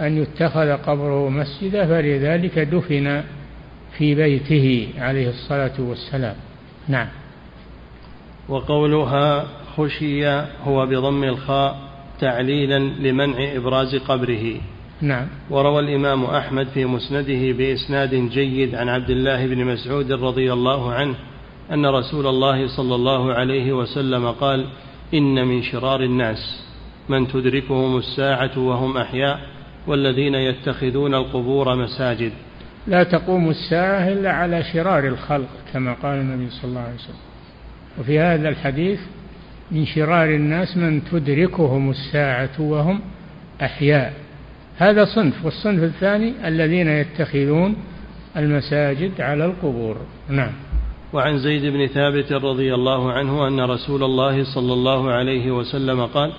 أن يتخذ قبره مسجدا فلذلك دفن في بيته عليه الصلاة والسلام. نعم. وقولها خشي هو بضم الخاء تعليلا لمنع إبراز قبره. نعم. وروى الإمام أحمد في مسنده بإسناد جيد عن عبد الله بن مسعود رضي الله عنه أن رسول الله صلى الله عليه وسلم قال إن من شرار الناس من تدركهم الساعة وهم أحياء والذين يتخذون القبور مساجد. لا تقوم الساعة إلا على شرار الخلق كما قال النبي صلى الله عليه وسلم. وفي هذا الحديث من شرار الناس من تدركهم الساعة وهم أحياء. هذا صنف والصنف الثاني الذين يتخذون المساجد على القبور. نعم. وعن زيد بن ثابت رضي الله عنه أن رسول الله صلى الله عليه وسلم قال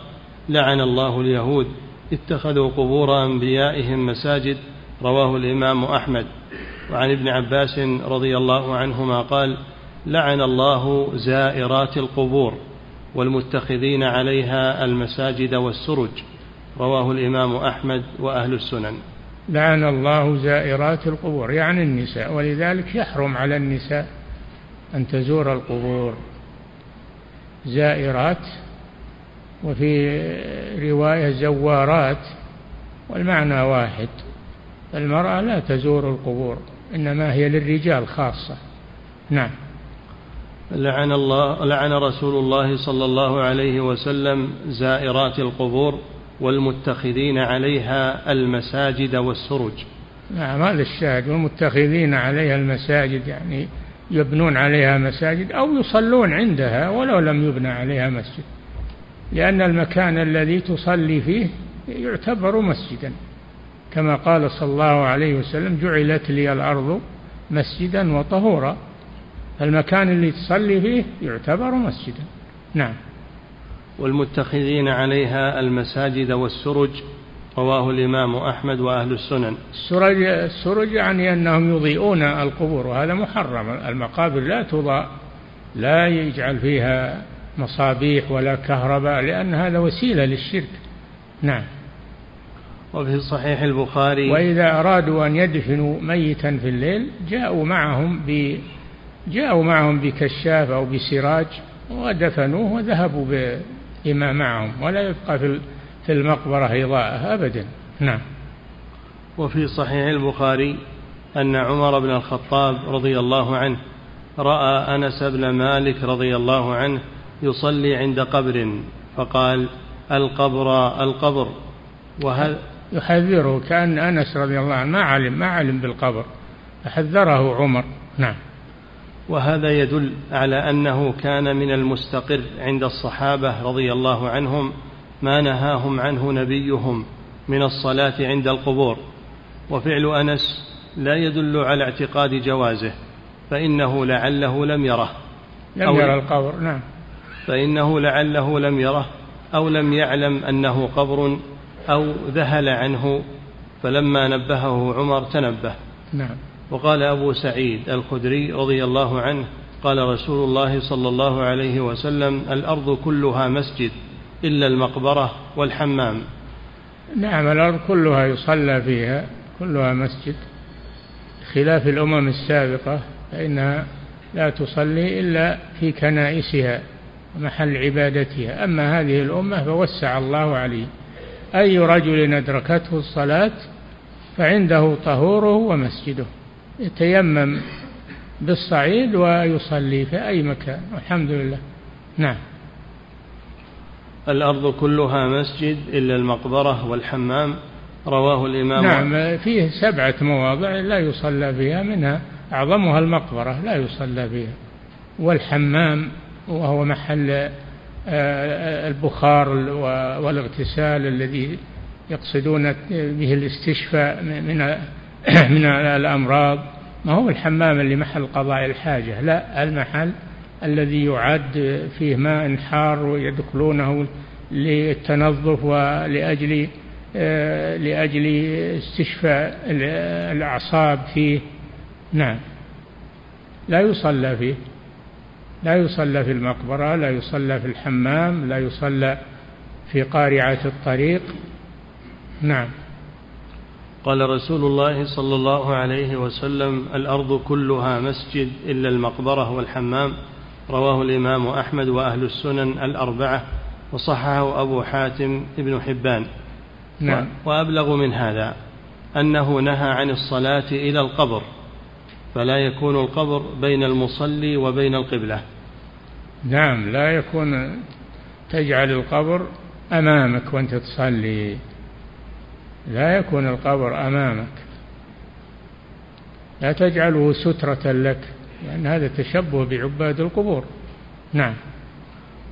لعن الله اليهود اتخذوا قبور أنبيائهم مساجد رواه الإمام أحمد. وعن ابن عباس رضي الله عنهما قال لعن الله زائرات القبور والمتخذين عليها المساجد والسرج رواه الإمام أحمد وأهل السنن. لعن الله زائرات القبور يعني النساء ولذلك يحرم على النساء أن تزور القبور. زائرات وفي رواية زوارات والمعنى واحد المرأة لا تزور القبور إنما هي للرجال خاصة. نعم. لعن الله لعن رسول الله صلى الله عليه وسلم زائرات القبور والمتخذين عليها المساجد والسرج. نعم هذا الشاهد والمتخذين عليها المساجد يعني يبنون عليها مساجد أو يصلون عندها ولو لم يبنى عليها مسجد. لأن المكان الذي تصلي فيه يعتبر مسجدا. كما قال صلى الله عليه وسلم جعلت لي الأرض مسجدا وطهورا. المكان اللي تصلي فيه يعتبر مسجدا. نعم. والمتخذين عليها المساجد والسرج رواه الإمام أحمد وأهل السنن. السرج, السرج يعني أنهم يضيئون القبور وهذا محرم. المقابر لا تضاء لا يجعل فيها مصابيح ولا كهرباء لأن هذا وسيلة للشرك. نعم. وفي صحيح البخاري وإذا أرادوا أن يدفنوا ميتا في الليل جاءوا معهم ب جاءوا معهم بكشاف أو بسراج ودفنوه وذهبوا بما معهم. ولا يبقى في في المقبرة إضاءة أبدا. نعم. وفي صحيح البخاري أن عمر بن الخطاب رضي الله عنه رأى أنس بن مالك رضي الله عنه يصلي عند قبر فقال القبر القبر. وهذا يحذره كأن أنس رضي الله عنه ما علم ما علم بالقبر. فحذره عمر. نعم. وهذا يدل على أنه كان من المستقر عند الصحابة رضي الله عنهم ما نهاهم عنه نبيهم من الصلاة عند القبور. وفعل أنس لا يدل على اعتقاد جوازه فإنه لعله لم يره. لم يرى القبر نعم. فإنه لعله لم يره أو لم يعلم أنه قبر أو ذهل عنه فلما نبهه عمر تنبه. نعم. وقال أبو سعيد الخدري رضي الله عنه قال رسول الله صلى الله عليه وسلم الأرض كلها مسجد. إلا المقبرة والحمام. نعم الأرض كلها يصلى فيها كلها مسجد. خلاف الأمم السابقة فإنها لا تصلي إلا في كنائسها محل عبادتها. أما هذه الأمة فوسع الله عليه. أي رجل أدركته الصلاة فعنده طهوره ومسجده. يتيمم بالصعيد ويصلي في أي مكان. والحمد لله. نعم. الأرض كلها مسجد إلا المقبرة والحمام رواه الإمام نعم فيه سبعة مواضع لا يصلى فيها منها أعظمها المقبرة لا يصلى فيها والحمام وهو محل آه، البخار والاغتسال الذي يقصدون به الاستشفاء من من الأمراض. ما هو الحمام اللي محل قضاء الحاجة؟ لا المحل الذي يعد فيه ماء حار ويدخلونه للتنظف ولأجل آه، لأجل استشفاء الأعصاب فيه. نعم. لا يصلى فيه. لا يصلى في المقبرة لا يصلى في الحمام لا يصلى في قارعة الطريق. نعم. قال رسول الله صلى الله عليه وسلم الأرض كلها مسجد إلا المقبرة والحمام. رواه الإمام أحمد وأهل السنن الأربعة وصححه أبو حاتم ابن حبان. نعم. وأبلغ من هذا أنه نهى عن الصلاة إلى القبر فلا يكون القبر بين المصلي وبين القبلة. نعم لا يكون تجعل القبر أمامك وأنت تصلي. لا يكون القبر أمامك. لا تجعله سترة لك. لأن هذا تشبه بعباد القبور. نعم.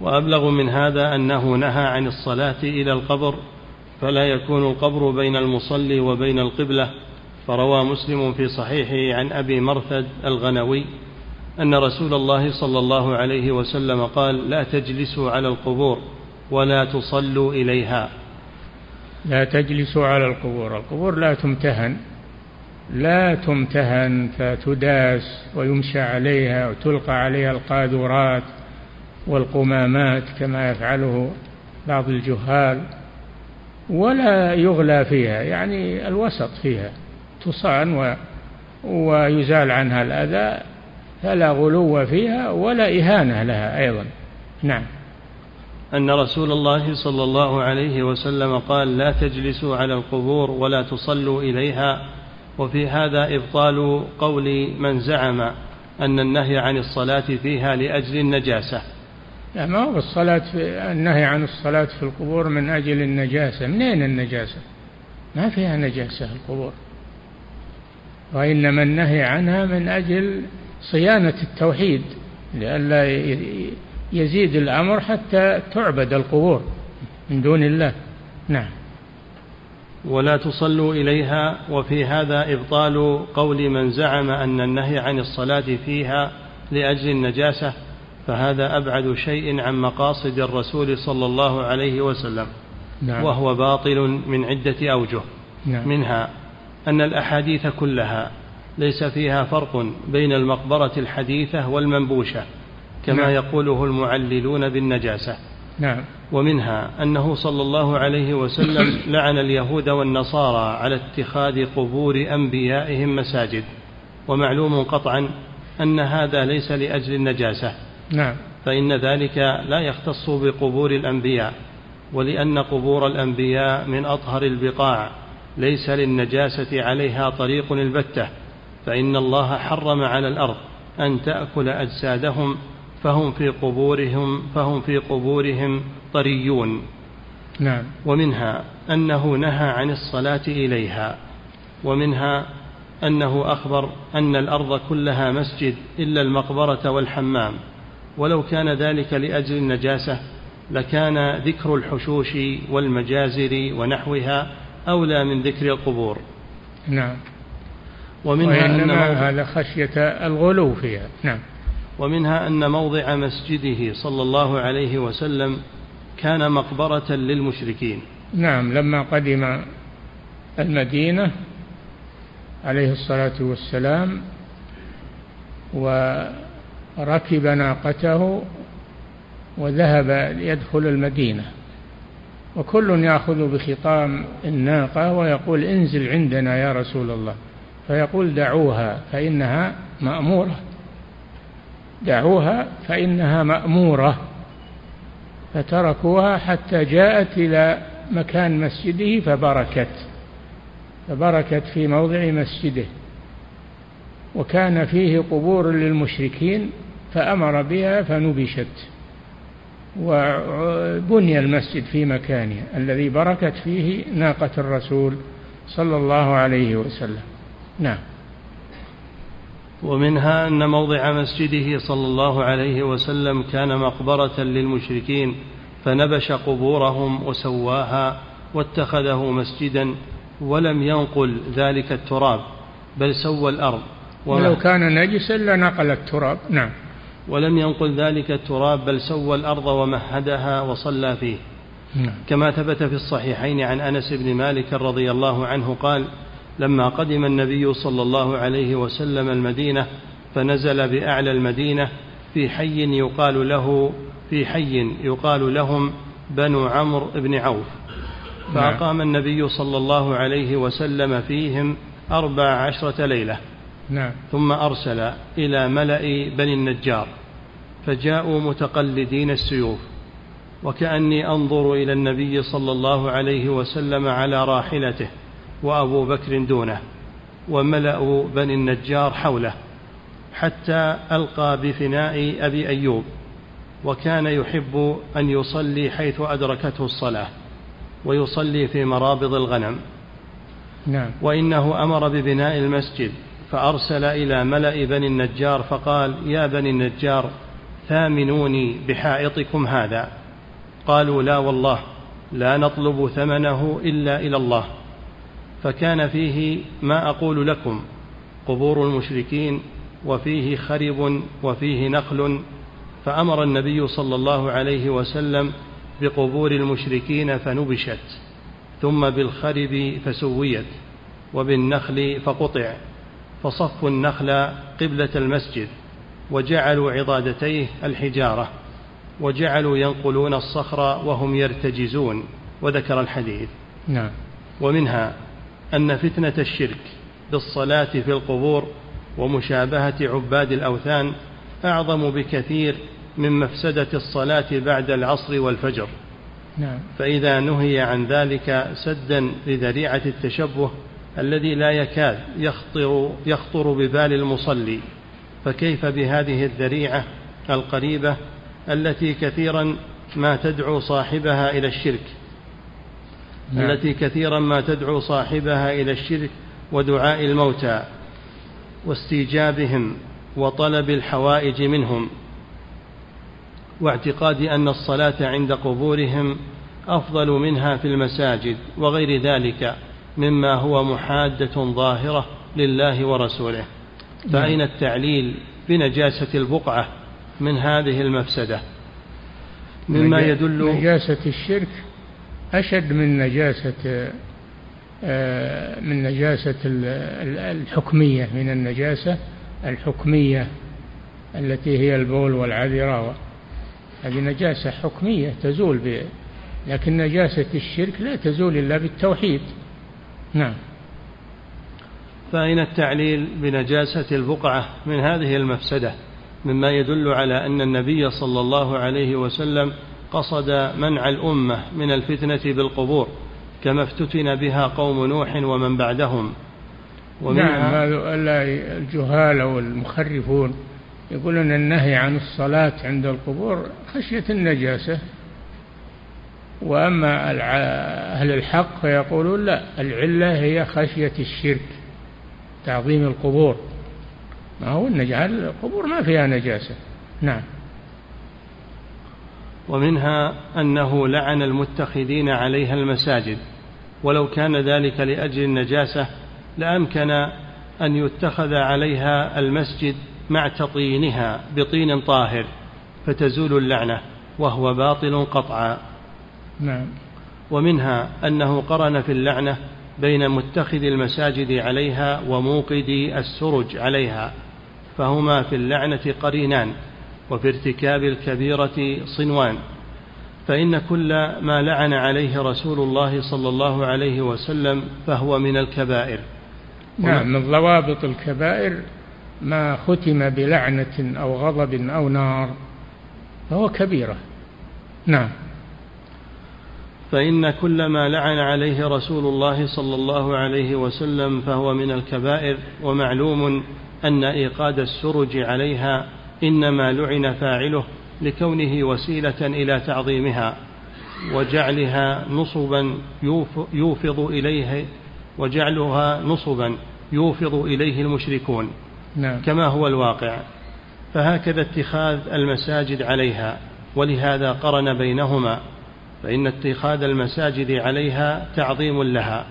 وأبلغ من هذا أنه نهى عن الصلاة إلى القبر فلا يكون القبر بين المصلي وبين القبلة. فروى مسلم في صحيحه عن أبي مرثد الغنوي أن رسول الله صلى الله عليه وسلم قال لا تجلسوا على القبور ولا تصلوا إليها. لا تجلسوا على القبور. القبور لا تمتهن. لا تمتهن فتداس ويمشى عليها وتلقى عليها القاذورات والقمامات كما يفعله بعض الجهال ولا يغلى فيها يعني الوسط فيها تصان و ويزال عنها الأذى فلا غلو فيها ولا إهانة لها أيضا. نعم. أن رسول الله صلى الله عليه وسلم قال لا تجلسوا على القبور ولا تصلوا إليها وفي هذا إبطال قول من زعم أن النهي عن الصلاة فيها لأجل النجاسة. لا ما هو الصلاة في النهي عن الصلاة في القبور من أجل النجاسة. من أين النجاسة؟ ما فيها نجاسة القبور. وإنما النهي عنها من أجل صيانة التوحيد لئلا يزيد الأمر حتى تعبد القبور من دون الله. نعم. ولا تصلوا إليها وفي هذا إبطال قول من زعم أن النهي عن الصلاة فيها لأجل النجاسة فهذا أبعد شيء عن مقاصد الرسول صلى الله عليه وسلم نعم. وهو باطل من عدة أوجه نعم. منها أن الأحاديث كلها ليس فيها فرق بين المقبرة الحديثة والمنبوشة كما نعم. يقوله المعللون بالنجاسة نعم. ومنها أنه صلى الله عليه وسلم لعن اليهود والنصارى على اتخاذ قبور أنبيائهم مساجد. ومعلوم قطعا أن هذا ليس لأجل النجاسة. نعم. فإن ذلك لا يختص بقبور الأنبياء ولأن قبور الأنبياء من أطهر البقاع. ليس للنجاسة عليها طريق البتة. فإن الله حرم على الأرض أن تأكل أجسادهم فهم في قبورهم فهم في قبورهم طريون. نعم. ومنها أنه نهى عن الصلاة إليها. ومنها أنه أخبر أن الأرض كلها مسجد إلا المقبرة والحمام. ولو كان ذلك لأجل النجاسة لكان ذكر الحشوش والمجازر ونحوها أولى من ذكر القبور. نعم. ومنها أن هذا خشية الغلو فيها. نعم. ومنها أن موضع مسجده صلى الله عليه وسلم كان مقبرة للمشركين. نعم لما قدم المدينة عليه الصلاة والسلام وركب ناقته وذهب ليدخل المدينة. وكل يأخذ بخطام الناقة ويقول انزل عندنا يا رسول الله. فيقول دعوها فإنها مأمورة. دعوها فإنها مأمورة فتركوها حتى جاءت إلى مكان مسجده فبركت فبركت في موضع مسجده وكان فيه قبور للمشركين فأمر بها فنبشت وبني المسجد في مكانه الذي بركت فيه ناقة الرسول صلى الله عليه وسلم. نعم. ومنها أن موضع مسجده صلى الله عليه وسلم كان مقبرة للمشركين فنبش قبورهم وسواها واتخذه مسجدا ولم ينقل ذلك التراب بل سوى الأرض. ولو كان نجسا لنقل التراب نعم. ولم ينقل ذلك التراب بل سوى الأرض ومهدها وصلى فيه. نعم. كما ثبت في الصحيحين عن أنس بن مالك رضي الله عنه قال لما قدم النبي صلى الله عليه وسلم المدينة فنزل بأعلى المدينة في حي يقال له في حي يقال لهم بنو عمرو بن عوف. فأقام النبي صلى الله عليه وسلم فيهم أربع عشرة ليلة. نعم. ثم أرسل إلى ملأ بني النجار فجاءوا متقلدين السيوف. وكأني أنظر إلى النبي صلى الله عليه وسلم على راحلته. وأبو بكر دونه وملأ بني النجار حوله حتى ألقى بفناء أبي أيوب وكان يحب أن يصلي حيث أدركته الصلاة ويصلي في مرابض الغنم. نعم. وإنه أمر ببناء المسجد فأرسل إلى ملأ بني النجار فقال يا بني النجار ثامنوني بحائطكم هذا. قالوا لا والله لا نطلب ثمنه إلا إلى الله. فكان فيه ما أقول لكم قبور المشركين وفيه خرب وفيه نخل. فأمر النبي صلى الله عليه وسلم بقبور المشركين فنبشت ثم بالخرب فسويت وبالنخل فقطع. فصفوا النخل قبلة المسجد وجعلوا عضادتيه الحجارة وجعلوا ينقلون الصخر وهم يرتجزون. وذكر الحديث. نعم. ومنها أن فتنة الشرك بالصلاة في القبور ومشابهة عباد الأوثان أعظم بكثير من مفسدة الصلاة بعد العصر والفجر نعم. فإذا نهي عن ذلك سدا لذريعة التشبه الذي لا يكاد يخطر, يخطر ببال المصلي فكيف بهذه الذريعة القريبة التي كثيرا ما تدعو صاحبها إلى الشرك نعم. التي كثيرا ما تدعو صاحبها إلى الشرك ودعاء الموتى واستيجابهم وطلب الحوائج منهم واعتقاد أن الصلاة عند قبورهم أفضل منها في المساجد وغير ذلك مما هو محادة ظاهرة لله ورسوله. فأين التعليل بنجاسة البقعة من هذه المفسدة؟ مما يدل نجاسة الشرك أشد من نجاسة آه، من نجاسة الحكمية من النجاسة الحكمية التي هي البول والعذرة هذه نجاسة حكمية تزول ب لكن نجاسة الشرك لا تزول إلا بالتوحيد. نعم. فأين التعليل بنجاسة البقعة من هذه المفسدة؟ مما يدل على أن النبي صلى الله عليه وسلم قصد منع الأمة من الفتنة بالقبور كما افتتن بها قوم نوح ومن بعدهم. نعم الجهال أو المخرفون يقولون النهي عن الصلاة عند القبور خشية النجاسة. وأما أهل الحق فيقولون لا العلة هي خشية الشرك تعظيم القبور. ما هو النجاسة القبور ما فيها نجاسة. نعم. ومنها أنه لعن المتخذين عليها المساجد ولو كان ذلك لأجل النجاسة لأمكن أن يتخذ عليها المسجد مع تطينها بطين طاهر فتزول اللعنة وهو باطل قطعا. نعم. ومنها أنه قرن في اللعنة بين متخذ المساجد عليها وموقد السرج عليها فهما في اللعنة قرينان. وفي ارتكاب الكبيرة صنوان فإن كل ما لعن عليه رسول الله صلى الله عليه وسلم فهو من الكبائر. نعم من ضوابط الكبائر ما ختم بلعنة أو غضب أو نار فهو كبيرة. نعم. فإن كل ما لعن عليه رسول الله صلى الله عليه وسلم فهو من الكبائر ومعلوم أن إيقاد السرج عليها إنما لعن فاعله لكونه وسيلة إلى تعظيمها وجعلها نصبا يوفض إليه وجعلها نصبا يوفض إليه المشركون نعم. كما هو الواقع فهكذا اتخاذ المساجد عليها ولهذا قرن بينهما فإن اتخاذ المساجد عليها تعظيم لها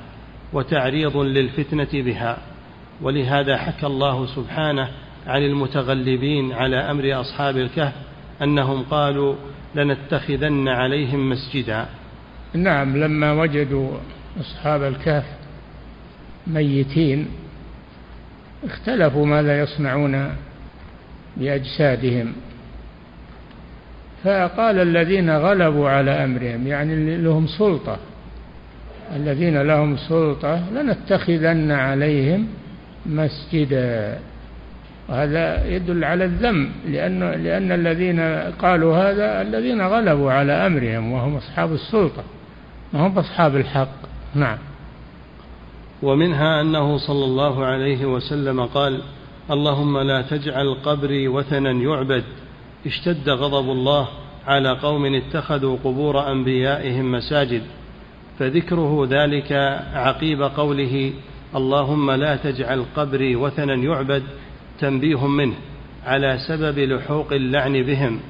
وتعريض للفتنة بها ولهذا حكى الله سبحانه عن المتغلبين على أمر أصحاب الكهف أنهم قالوا لنتخذن عليهم مسجدا. نعم لما وجدوا أصحاب الكهف ميتين اختلفوا ماذا يصنعون بأجسادهم. فقال الذين غلبوا على أمرهم يعني لهم سلطة الذين لهم سلطة لنتخذن عليهم مسجدا. وهذا يدل على الذم لأن لأن الذين قالوا هذا الذين غلبوا على أمرهم وهم أصحاب السلطة ما هم أصحاب الحق. نعم. ومنها أنه صلى الله عليه وسلم قال اللهم لا تجعل قبري وثنا يعبد. اشتد غضب الله على قوم اتخذوا قبور أنبيائهم مساجد. فذكره ذلك عقيب قوله اللهم لا تجعل قبري وثنا يعبد. تنبيه منه على سبب لحوق اللعن بهم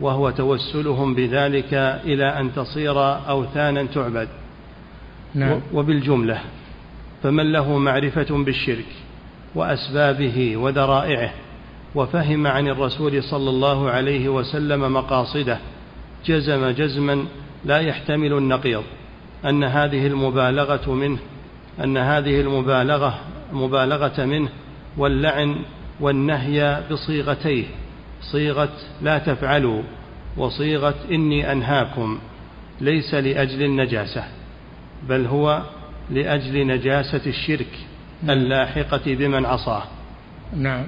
وهو توسلهم بذلك إلى أن تصير أوثانا تعبد نعم. وبالجملة فمن له معرفة بالشرك وأسبابه وذرائعه وفهم عن الرسول صلى الله عليه وسلم مقاصده جزم جزما لا يحتمل النقيض أن هذه المبالغة منه أن هذه المبالغة مبالغة منه واللعن والنهي بصيغتيه صيغة لا تفعلوا وصيغة إني أنهاكم ليس لأجل النجاسة بل هو لأجل نجاسة الشرك اللاحقة بمن عصاه. نعم.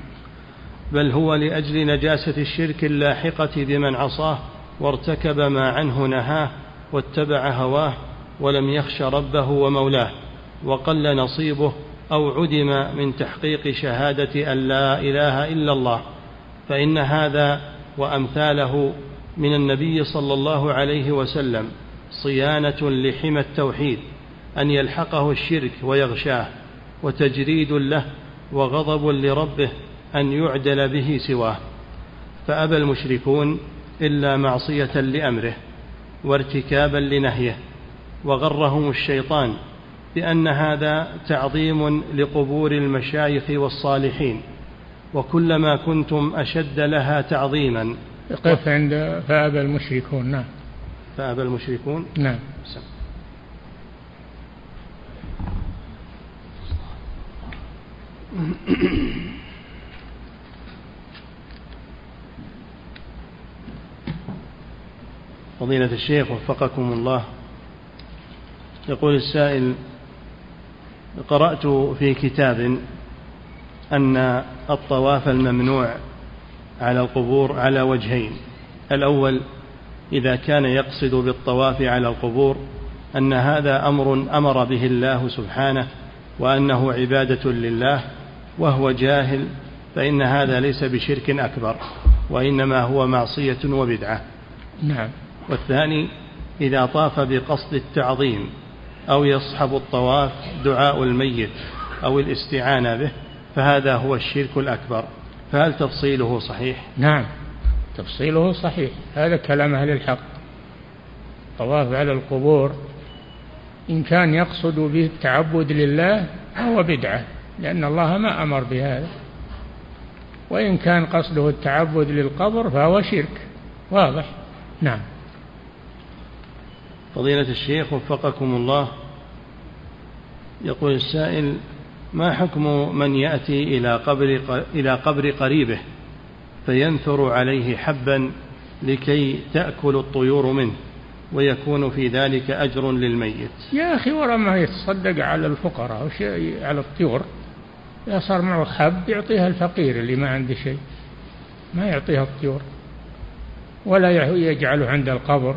بل هو لأجل نجاسة الشرك اللاحقة بمن عصاه وارتكب ما عنه نهاه واتبع هواه ولم يخش ربه ومولاه وقل نصيبه أو عدم من تحقيق شهادة أن لا إله إلا الله فإن هذا وأمثاله من النبي صلى الله عليه وسلم صيانة لحمى التوحيد أن يلحقه الشرك ويغشاه وتجريد له وغضب لربه أن يعدل به سواه. فأبى المشركون إلا معصية لأمره وارتكابا لنهيه وغرهم الشيطان بأن هذا تعظيم لقبور المشايخ والصالحين وكلما كنتم أشد لها تعظيما. قف عند فأبى المشركون نعم. فأبى المشركون؟ نعم. فضيلة الشيخ وفقكم الله يقول السائل قرأت في كتاب أن الطواف الممنوع على القبور على وجهين. الأول إذا كان يقصد بالطواف على القبور أن هذا أمر أمر به الله سبحانه وأنه عبادة لله وهو جاهل فإن هذا ليس بشرك أكبر وإنما هو معصية وبدعة. نعم. والثاني إذا طاف بقصد التعظيم أو يصحب الطواف دعاء الميت أو الاستعانة به فهذا هو الشرك الأكبر. فهل تفصيله صحيح؟ نعم تفصيله صحيح. هذا كلام أهل الحق. الطواف على القبور إن كان يقصد به التعبد لله فهو بدعة لأن الله ما أمر بهذا. وإن كان قصده التعبد للقبر فهو شرك. واضح؟ نعم. فضيلة الشيخ وفقكم الله. يقول السائل ما حكم من يأتي إلى قبر إلى قبر قريبه فينثر عليه حبا لكي تأكل الطيور منه ويكون في ذلك أجر للميت؟ يا أخي ورا ما يتصدق على الفقراء على الطيور إذا صار معه حب يعطيها الفقير اللي ما عنده شيء ما يعطيها الطيور ولا يجعله عند القبر.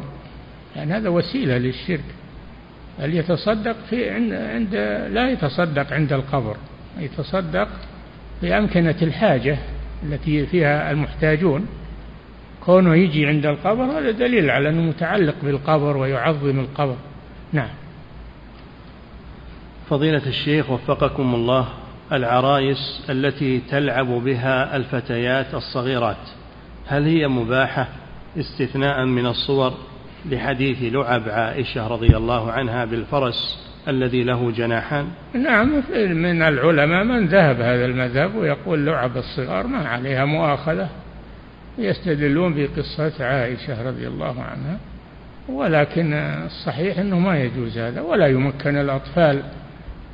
يعني هذا وسيلة للشرك. بل يتصدق في عند, عند لا يتصدق عند القبر. يتصدق في أمكنة الحاجة التي فيها المحتاجون. كونه يجي عند القبر هذا دليل على أنه متعلق بالقبر ويعظم القبر. نعم. فضيلة الشيخ وفقكم الله العرايس التي تلعب بها الفتيات الصغيرات هل هي مباحة استثناء من الصور؟ لحديث لعب عائشة رضي الله عنها بالفرس الذي له جناحان؟ نعم من العلماء من ذهب هذا المذهب ويقول لعب الصغار ما عليها مؤاخذة. يستدلون بقصة عائشة رضي الله عنها ولكن الصحيح أنه ما يجوز هذا ولا يمكن الأطفال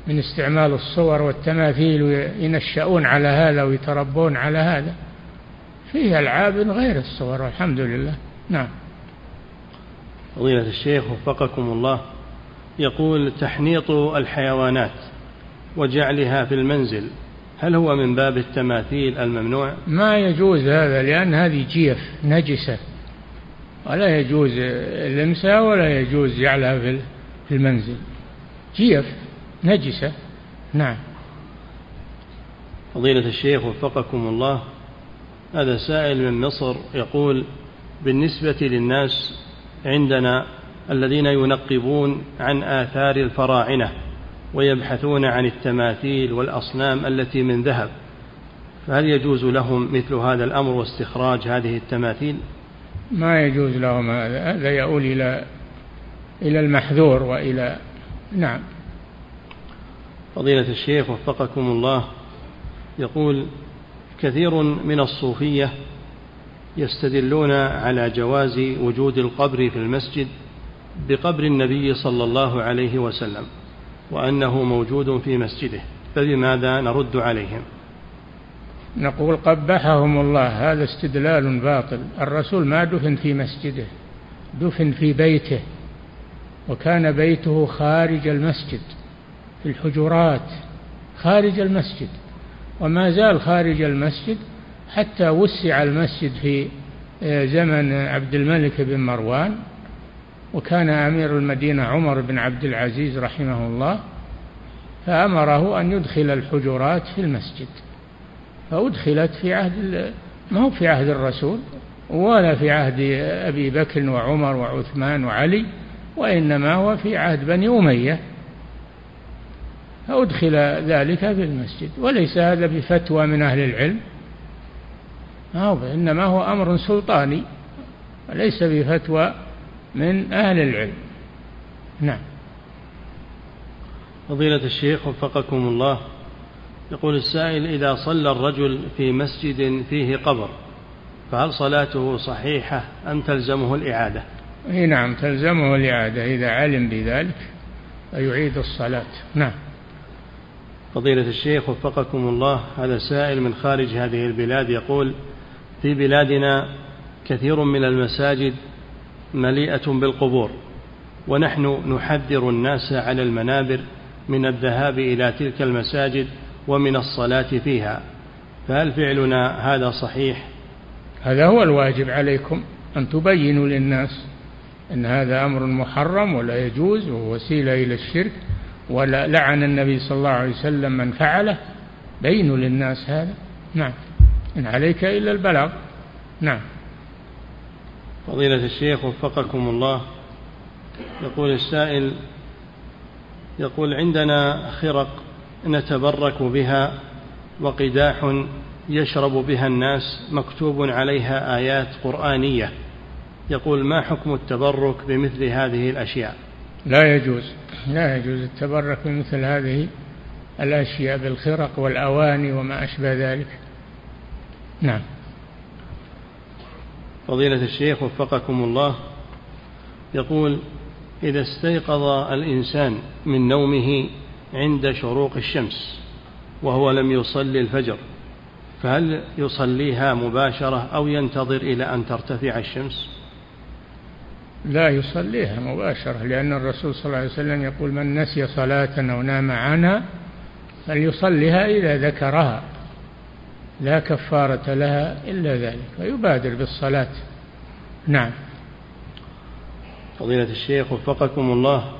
من استعمال الصور والتماثيل وينشأون على هذا ويتربون على هذا. فيه ألعاب غير الصور والحمد لله. نعم. فضيلة الشيخ وفقكم الله يقول تحنيط الحيوانات وجعلها في المنزل هل هو من باب التماثيل الممنوع؟ ما يجوز هذا لأن هذه جيف نجسة ولا يجوز لمسها ولا يجوز جعلها في المنزل جيف نجسة نعم فضيلة الشيخ وفقكم الله هذا سائل من مصر يقول بالنسبة للناس عندنا الذين ينقبون عن آثار الفراعنة ويبحثون عن التماثيل والأصنام التي من ذهب. فهل يجوز لهم مثل هذا الأمر واستخراج هذه التماثيل؟ ما يجوز لهم. هذا هذا يؤول إلى إلى المحذور وإلى نعم. فضيلة الشيخ وفقكم الله يقول كثير من الصوفية يستدلون على جواز وجود القبر في المسجد بقبر النبي صلى الله عليه وسلم وأنه موجود في مسجده فبماذا نرد عليهم؟ نقول قبحهم الله هذا استدلال باطل. الرسول ما دفن في مسجده دفن في بيته وكان بيته خارج المسجد في الحجرات خارج المسجد. وما زال خارج المسجد حتى وسع المسجد في آه، زمن عبد الملك بن مروان وكان أمير المدينة عمر بن عبد العزيز رحمه الله فأمره أن يدخل الحجرات في المسجد. فأدخلت في عهد ما هو في عهد الرسول ولا في عهد أبي بكر وعمر وعثمان وعلي وإنما هو في عهد بني أمية. فأدخل ذلك في المسجد. وليس هذا بفتوى من أهل العلم. إنما هو أمر سلطاني وليس بفتوى من أهل العلم. نعم. فضيلة الشيخ وفقكم الله يقول السائل إذا صلى الرجل في مسجد فيه قبر فهل صلاته صحيحة أم تلزمه الإعادة؟ إي نعم تلزمه الإعادة. إذا علم بذلك فيعيد الصلاة. نعم. فضيلة الشيخ وفقكم الله هذا سائل من خارج هذه البلاد يقول في بلادنا كثير من المساجد مليئة بالقبور ونحن نحذر الناس على المنابر من الذهاب إلى تلك المساجد ومن الصلاة فيها. فهل فعلنا هذا صحيح؟ هذا هو الواجب عليكم أن تبينوا للناس أن هذا أمر محرم ولا يجوز ووسيلة إلى الشرك ولا لعن النبي صلى الله عليه وسلم من فعله. بينوا للناس هذا. نعم. إن عليك إلا البلاغ. نعم. فضيلة الشيخ وفقكم الله. يقول السائل يقول عندنا خرق نتبرك بها وقداح يشرب بها الناس مكتوب عليها آيات قرآنية. يقول ما حكم التبرك بمثل هذه الأشياء؟ لا يجوز لا يجوز التبرك بمثل هذه الأشياء بالخرق والأواني وما أشبه ذلك. نعم. فضيلة الشيخ وفقكم الله يقول إذا استيقظ الإنسان من نومه عند شروق الشمس وهو لم يصلي الفجر فهل يصليها مباشرة أو ينتظر إلى أن ترتفع الشمس؟ لا يصليها مباشرة لأن الرسول صلى الله عليه وسلم يقول من نسي صلاة أو نام عنها فليصليها إذا ذكرها. لا كفارة لها إلا ذلك ويبادر بالصلاة. نعم. فضيلة الشيخ وفقكم الله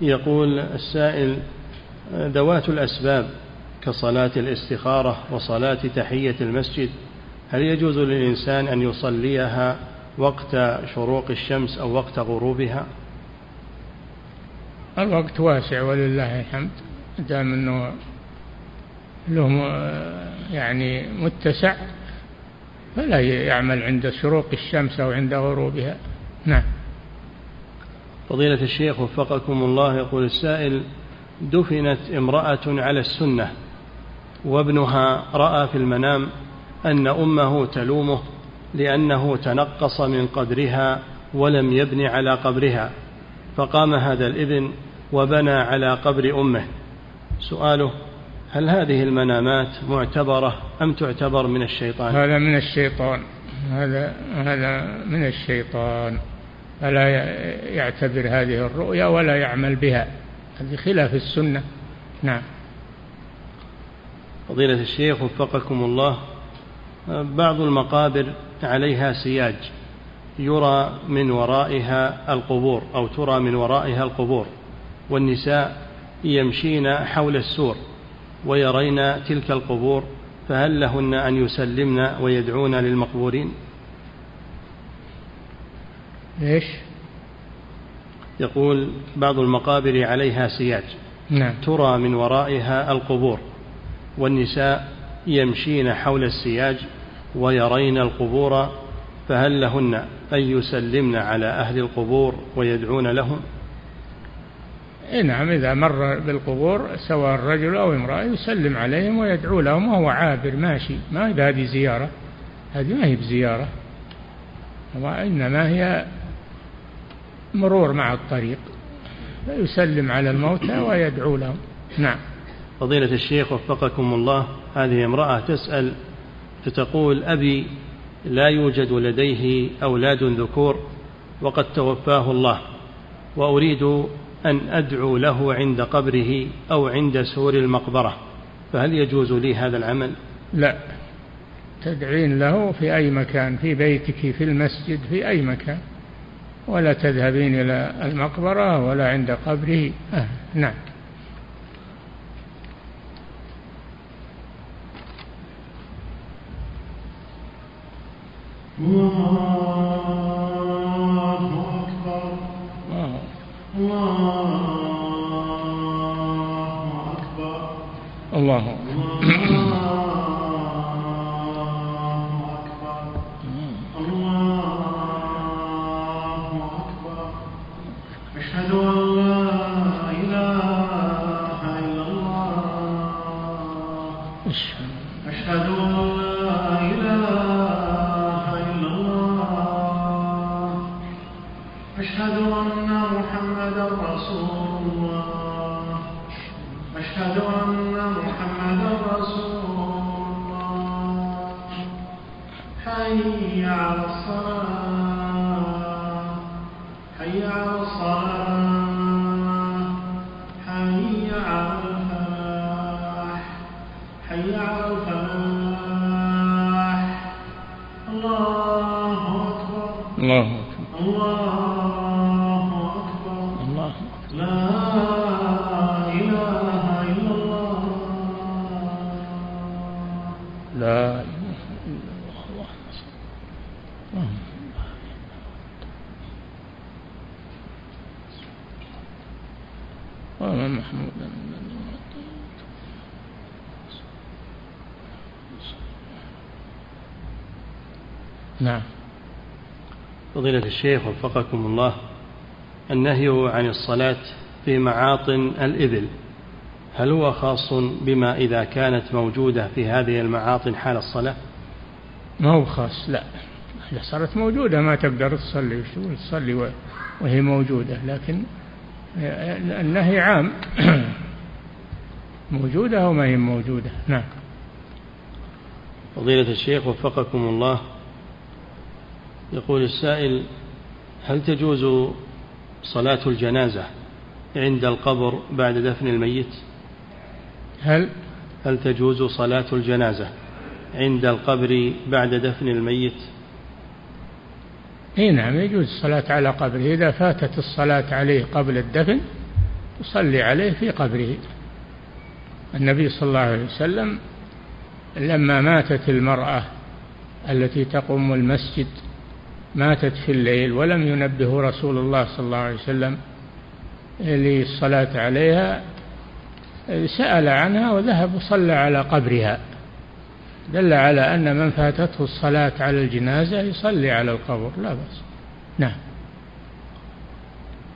يقول السائل ذوات الأسباب كصلاة الاستخارة وصلاة تحية المسجد هل يجوز للإنسان أن يصليها وقت شروق الشمس أو وقت غروبها؟ الوقت واسع ولله الحمد دام أنه له يعني متسع فلا يعمل عند شروق الشمس أو عند غروبها. نعم. فضيلة الشيخ وفقكم الله يقول السائل دفنت امرأة على السنة وابنها رأى في المنام أن أمه تلومه لأنه تنقص من قدرها ولم يبن على قبرها فقام هذا الابن وبنى على قبر أمه. سؤاله هل هذه المنامات معتبرة أم تعتبر من الشيطان؟ هذا من الشيطان. هذا هذا من الشيطان. فلا يعتبر هذه الرؤيا ولا يعمل بها. هذه خلاف السنة. نعم. فضيلة الشيخ وفقكم الله بعض المقابر عليها سياج يرى من ورائها القبور أو ترى من ورائها القبور والنساء يمشين حول السور. ويرين تلك القبور فهل لهن أن يسلمن ويدعون للمقبورين؟ ليش يقول بعض المقابر عليها سياج. نعم. ترى من ورائها القبور والنساء يمشين حول السياج ويرين القبور فهل لهن أن يسلمن على أهل القبور ويدعون لهم؟ نعم إذا مر بالقبور سواء الرجل أو امرأة يسلم عليهم ويدعو لهم وهو عابر ماشي ما هذه زيارة؟ هذه ما هي بزيارة. وإنما هي مرور مع الطريق فيسلم على الموتى ويدعو لهم. نعم. فضيلة الشيخ وفقكم الله هذه امرأة تسأل فتقول أبي لا يوجد لديه أولاد ذكور وقد توفاه الله وأريد أن أدعو له عند قبره أو عند سور المقبرة فهل يجوز لي هذا العمل؟ لا. تدعين له في أي مكان في بيتك في المسجد في أي مكان. ولا تذهبين إلى المقبرة ولا عند قبره. آه. نعم. الله نعم. فضيلة الشيخ وفقكم الله النهي عن الصلاة في معاطن الإبل هل هو خاص بما إذا كانت موجودة في هذه المعاطن حال الصلاة؟ ما هو خاص لا. إذا صارت موجودة ما تقدر تصلي تصلي وهي موجودة لكن النهي عام. موجودة أو ما هي موجودة؟ نعم. فضيلة الشيخ وفقكم الله. يقول السائل هل تجوز صلاة الجنازة عند القبر بعد دفن الميت؟ هل؟ هل تجوز صلاة الجنازة عند القبر بعد دفن الميت؟ اي نعم يجوز الصلاة على قبره. إذا فاتت الصلاة عليه قبل الدفن تصلي عليه في قبره. النبي صلى الله عليه وسلم لما ماتت المرأة التي تقوم المسجد ماتت في الليل ولم ينبه رسول الله صلى الله عليه وسلم للصلاة عليها سأل عنها وذهب وصلى على قبرها. دل على أن من فاتته الصلاة على الجنازة يصلي على القبر لا بأس. نعم.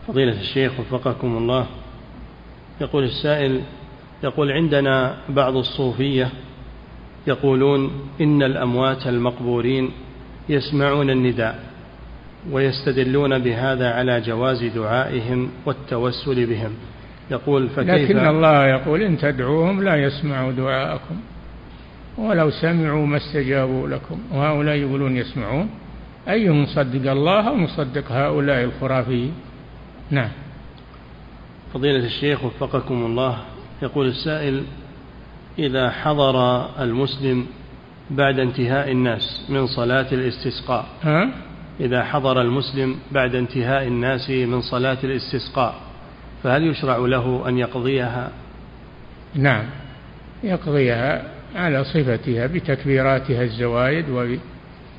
فضيلة الشيخ وفقكم الله يقول السائل يقول عندنا بعض الصوفية يقولون إن الأموات المقبورين يسمعون النداء ويستدلون بهذا على جواز دعائهم والتوسل بهم. يقول فكيف؟ لكن الله يقول إن تدعوهم لا يسمعوا دعاءكم. ولو سمعوا ما استجابوا لكم. وهؤلاء يقولون يسمعون. أيهم صدق الله أو مصدق هؤلاء الخرافيين؟ نعم. فضيلة الشيخ وفقكم الله. يقول السائل إذا حضر المسلم بعد انتهاء الناس من صلاة الاستسقاء ها؟ إذا حضر المسلم بعد انتهاء الناس من صلاة الاستسقاء فهل يشرع له أن يقضيها؟ نعم. يقضيها. على صفتها بتكبيراتها الزوايد و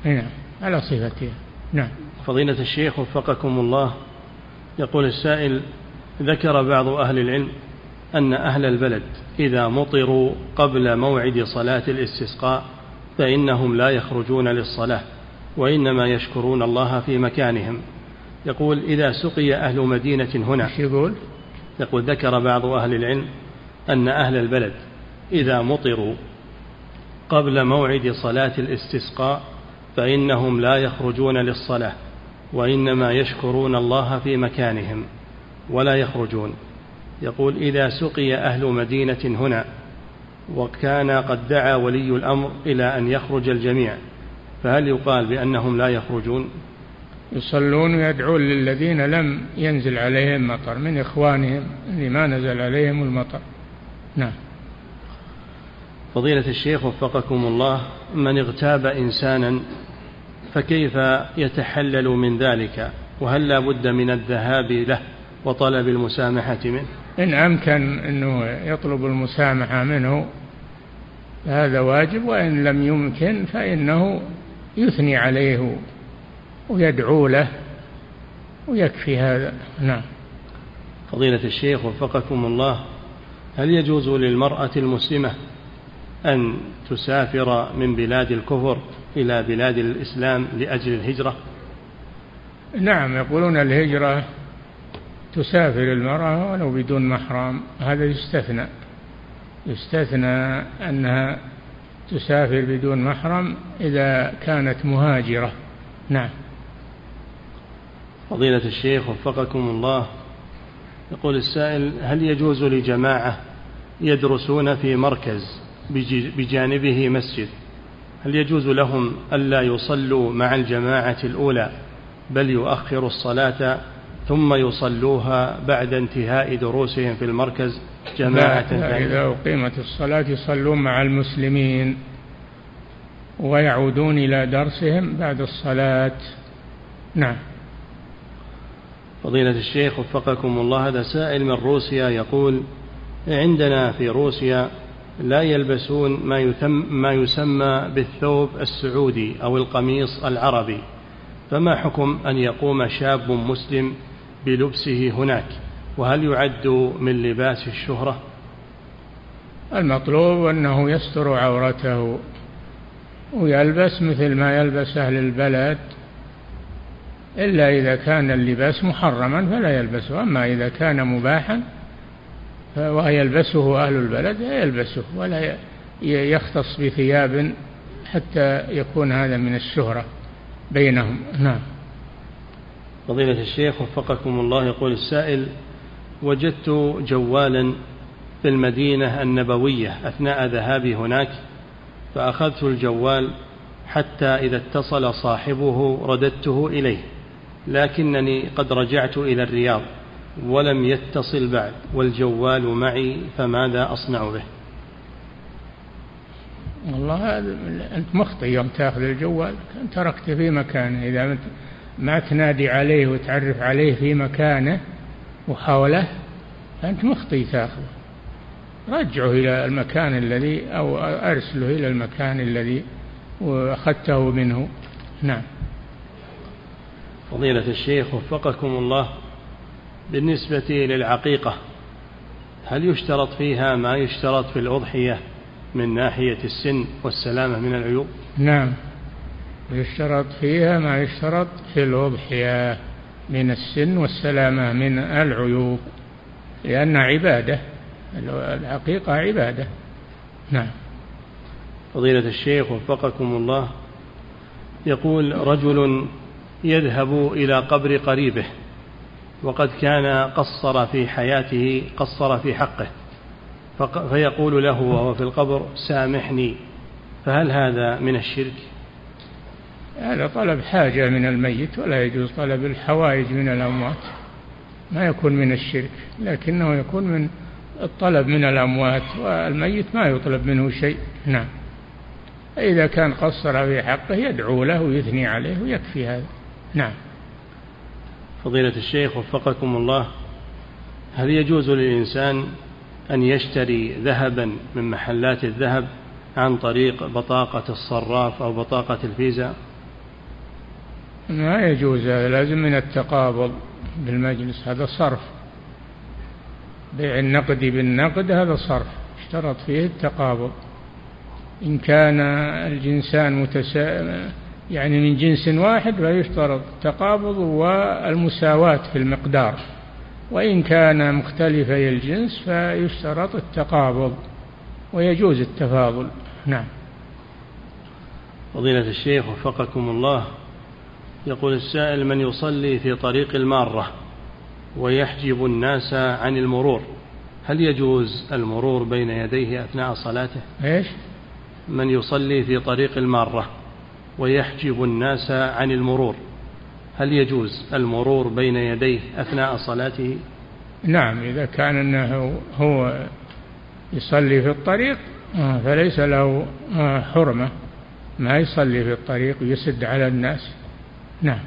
نعم على صفتها. نعم. فضيلة الشيخ وفقكم الله يقول السائل ذكر بعض أهل العلم أن أهل البلد إذا مطروا قبل موعد صلاة الاستسقاء فإنهم لا يخرجون للصلاة وإنما يشكرون الله في مكانهم. يقول إذا سقي أهل مدينة هنا يقول؟ يقول ذكر بعض أهل العلم أن أهل البلد إذا مطروا قبل موعد صلاة الاستسقاء فإنهم لا يخرجون للصلاة وإنما يشكرون الله في مكانهم ولا يخرجون. يقول إذا سقي أهل مدينة هنا وكان قد دعا ولي الأمر إلى أن يخرج الجميع فهل يقال بأنهم لا يخرجون؟ يصلون ويدعون للذين لم ينزل عليهم مطر من إخوانهم اللي ما نزل عليهم المطر. نعم. فضيلة الشيخ وفقكم الله من اغتاب إنسانا فكيف يتحلل من ذلك؟ وهل لا بد من الذهاب له وطلب المسامحة منه؟ إن أمكن أنه يطلب المسامحة منه هذا واجب وإن لم يمكن فإنه يثني عليه ويدعو له ويكفي هذا. نعم. فضيلة الشيخ وفقكم الله هل يجوز للمرأة المسلمة أن تسافر من بلاد الكفر إلى بلاد الإسلام لأجل الهجرة؟ نعم يقولون الهجرة تسافر المرأة ولو بدون محرم هذا يستثنى. يستثنى أنها تسافر بدون محرم إذا كانت مهاجرة. نعم. فضيلة الشيخ وفقكم الله يقول السائل هل يجوز لجماعة يدرسون في مركز بجانبه مسجد. هل يجوز لهم ألا يصلوا مع الجماعة الأولى؟ بل يؤخروا الصلاة ثم يصلوها بعد انتهاء دروسهم في المركز جماعة لا إذا أقيمت الصلاة يصلون مع المسلمين ويعودون إلى درسهم بعد الصلاة. نعم. فضيلة الشيخ وفقكم الله هذا سائل من روسيا يقول عندنا في روسيا لا يلبسون ما, يتم ما يسمى بالثوب السعودي أو القميص العربي. فما حكم أن يقوم شاب مسلم بلبسه هناك؟ وهل يعد من لباس الشهرة؟ المطلوب أنه يستر عورته ويلبس مثل ما يلبس أهل البلد. إلا إذا كان اللباس محرما فلا يلبسه. أما إذا كان مباحا ويلبسه أهل البلد يلبسه ولا يختص بثياب حتى يكون هذا من الشهرة بينهم. نعم. فضيلة الشيخ وفقكم الله يقول السائل وجدت جوالا في المدينة النبوية أثناء ذهابي هناك فأخذت الجوال حتى إذا اتصل صاحبه رددته إليه لكنني قد رجعت إلى الرياض. ولم يتصل بعد والجوال معي فماذا أصنع به؟ والله أنت مخطئ يوم تأخذ الجوال. تركته في مكانه. إذا ما تنادي عليه وتعرف عليه في مكانه وحوله فأنت مخطئ تأخذه. رجعه إلى المكان الذي أو أرسله إلى المكان الذي أخذته منه. نعم. فضيلة الشيخ وفقكم الله بالنسبة للعقيقة هل يشترط فيها ما يشترط في الأضحية من ناحية السن والسلامة من العيوب؟ نعم يشترط فيها ما يشترط في الأضحية من السن والسلامة من العيوب لأنها عبادة العقيقة عبادة. نعم. فضيلة الشيخ وفقكم الله يقول رجل يذهب إلى قبر قريبه وقد كان قصر في حياته قصر في حقه. فيقول له وهو في القبر سامحني فهل هذا من الشرك؟ هذا طلب حاجة من الميت ولا يجوز طلب الحوائج من الأموات. ما يكون من الشرك لكنه يكون من الطلب من الأموات والميت ما يطلب منه شيء. نعم. إذا كان قصر في حقه يدعو له ويثني عليه ويكفي هذا. نعم. فضيلة الشيخ وفقكم الله هل يجوز للإنسان أن يشتري ذهبا من محلات الذهب عن طريق بطاقة الصراف أو بطاقة الفيزا؟ ما يجوز هذا لازم من التقابض بالمجلس هذا صرف. بيع النقد بالنقد هذا صرف اشترط فيه التقابض. إن كان الجنسان متسا... يعني من جنس واحد فيشترط التقابض والمساواة في المقدار. وإن كان مختلفي الجنس فيشترط التقابض ويجوز التفاضل. نعم. فضيلة الشيخ وفقكم الله يقول السائل من يصلي في طريق المارة ويحجب الناس عن المرور هل يجوز المرور بين يديه أثناء صلاته؟ إيش؟ من يصلي في طريق المارة ويحجب الناس عن المرور. هل يجوز المرور بين يديه أثناء صلاته؟ نعم إذا كان أنه هو يصلي في الطريق آه، فليس له آه، حرمة. ما يصلي في الطريق ويسد على الناس. نعم.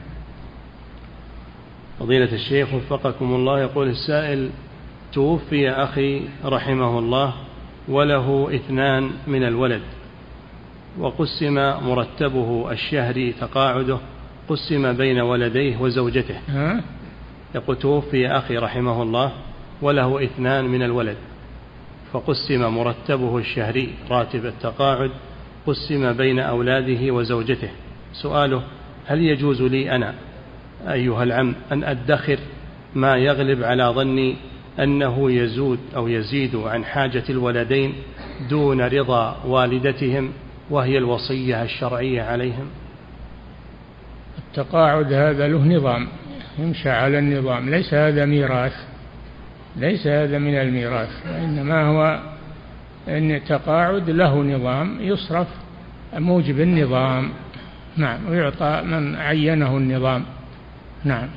فضيلة الشيخ وفقكم الله يقول السائل توفي أخي رحمه الله وله اثنان من الولد. وقسم مرتبه الشهري تقاعده قسم بين ولديه وزوجته؟ يقول توفي أخي رحمه الله وله اثنان من الولد. فقسم مرتبه الشهري راتب التقاعد قسم بين أولاده وزوجته. سؤاله هل يجوز لي أنا أيها العم أن أدخر ما يغلب على ظني أنه يزود أو يزيد عن حاجة الولدين دون رضا والدتهم وهي الوصية الشرعية عليهم. التقاعد هذا له نظام يمشى على النظام ليس هذا ميراث ليس هذا من الميراث وإنما هو أن التقاعد له نظام يصرف موجب النظام نعم ويعطى من عينه النظام نعم.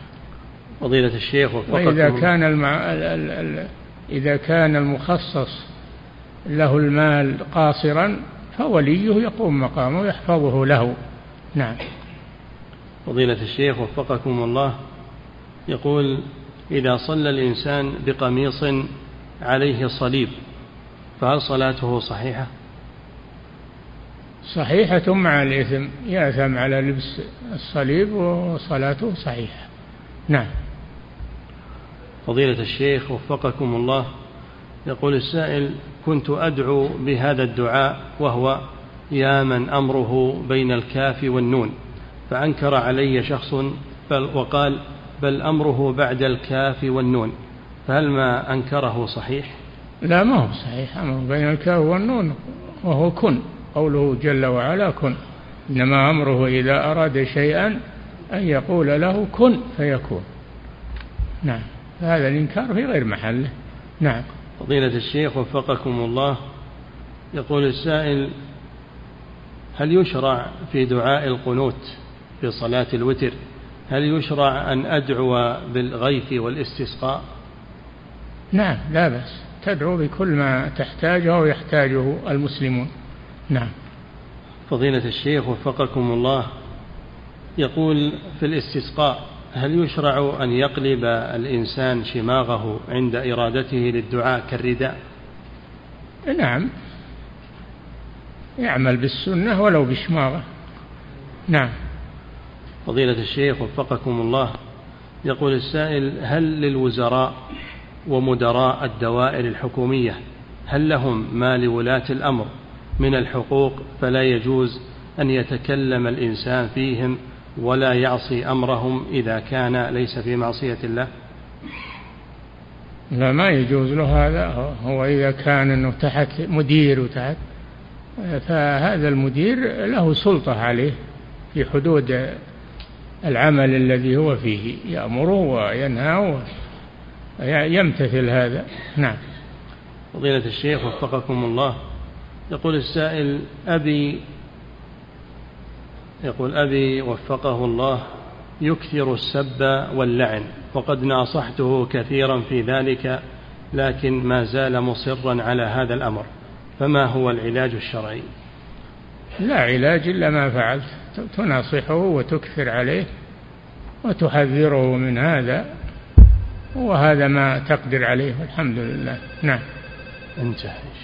فضيلة الشيخ وإذا كان المع... ال... ال... ال... إذا كان المخصص له المال قاصرا فوليه يقوم مقامه ويحفظه له. نعم. فضيلة الشيخ وفقكم الله يقول إذا صلى الإنسان بقميص عليه صليب فهل صلاته صحيحة؟ صحيحة مع الإثم يأثم على لبس الصليب وصلاته صحيحة. نعم. فضيلة الشيخ وفقكم الله يقول السائل كنت أدعو بهذا الدعاء وهو يا من أمره بين الكاف والنون. فأنكر علي شخص وقال بل أمره بعد الكاف والنون. فهل ما أنكره صحيح؟ لا ما هو صحيح. أمره بين الكاف والنون وهو كن قوله جل وعلا كن. إنما أمره إذا أراد شيئا أن يقول له كن فيكون. نعم هذا الإنكار في غير محله. نعم. فضيلة الشيخ وفقكم الله يقول السائل هل يشرع في دعاء القنوت في صلاة الوتر هل يشرع أن أدعو بالغيث والاستسقاء؟ نعم لا بأس. تدعو بكل ما تحتاجه ويحتاجه المسلمون. نعم. فضيلة الشيخ وفقكم الله يقول في الاستسقاء هل يشرع أن يقلب الإنسان شماغه عند إرادته للدعاء كالرداء؟ نعم. يعمل بالسنة ولو بشماغه. نعم. فضيلة الشيخ وفقكم الله يقول السائل هل للوزراء ومدراء الدوائر الحكومية هل لهم ما لولاة الأمر من الحقوق فلا يجوز أن يتكلم الإنسان فيهم ولا يعصي أمرهم إذا كان ليس في معصية الله؟ لا ما يجوز له هذا. هو إذا كان أنه تحت مدير وتحت فهذا المدير له سلطة عليه في حدود العمل الذي هو فيه يأمره وينهى يمتثل هذا. نعم. فضيلة الشيخ وفقكم الله. يقول السائل أبي يقول أبي وفقه الله يكثر السب واللعن وقد ناصحته كثيرا في ذلك لكن ما زال مصرا على هذا الأمر. فما هو العلاج الشرعي؟ لا علاج إلا ما فعلت. تناصحه وتكثر عليه وتحذره من هذا وهذا ما تقدر عليه والحمد لله. نعم. انتهى.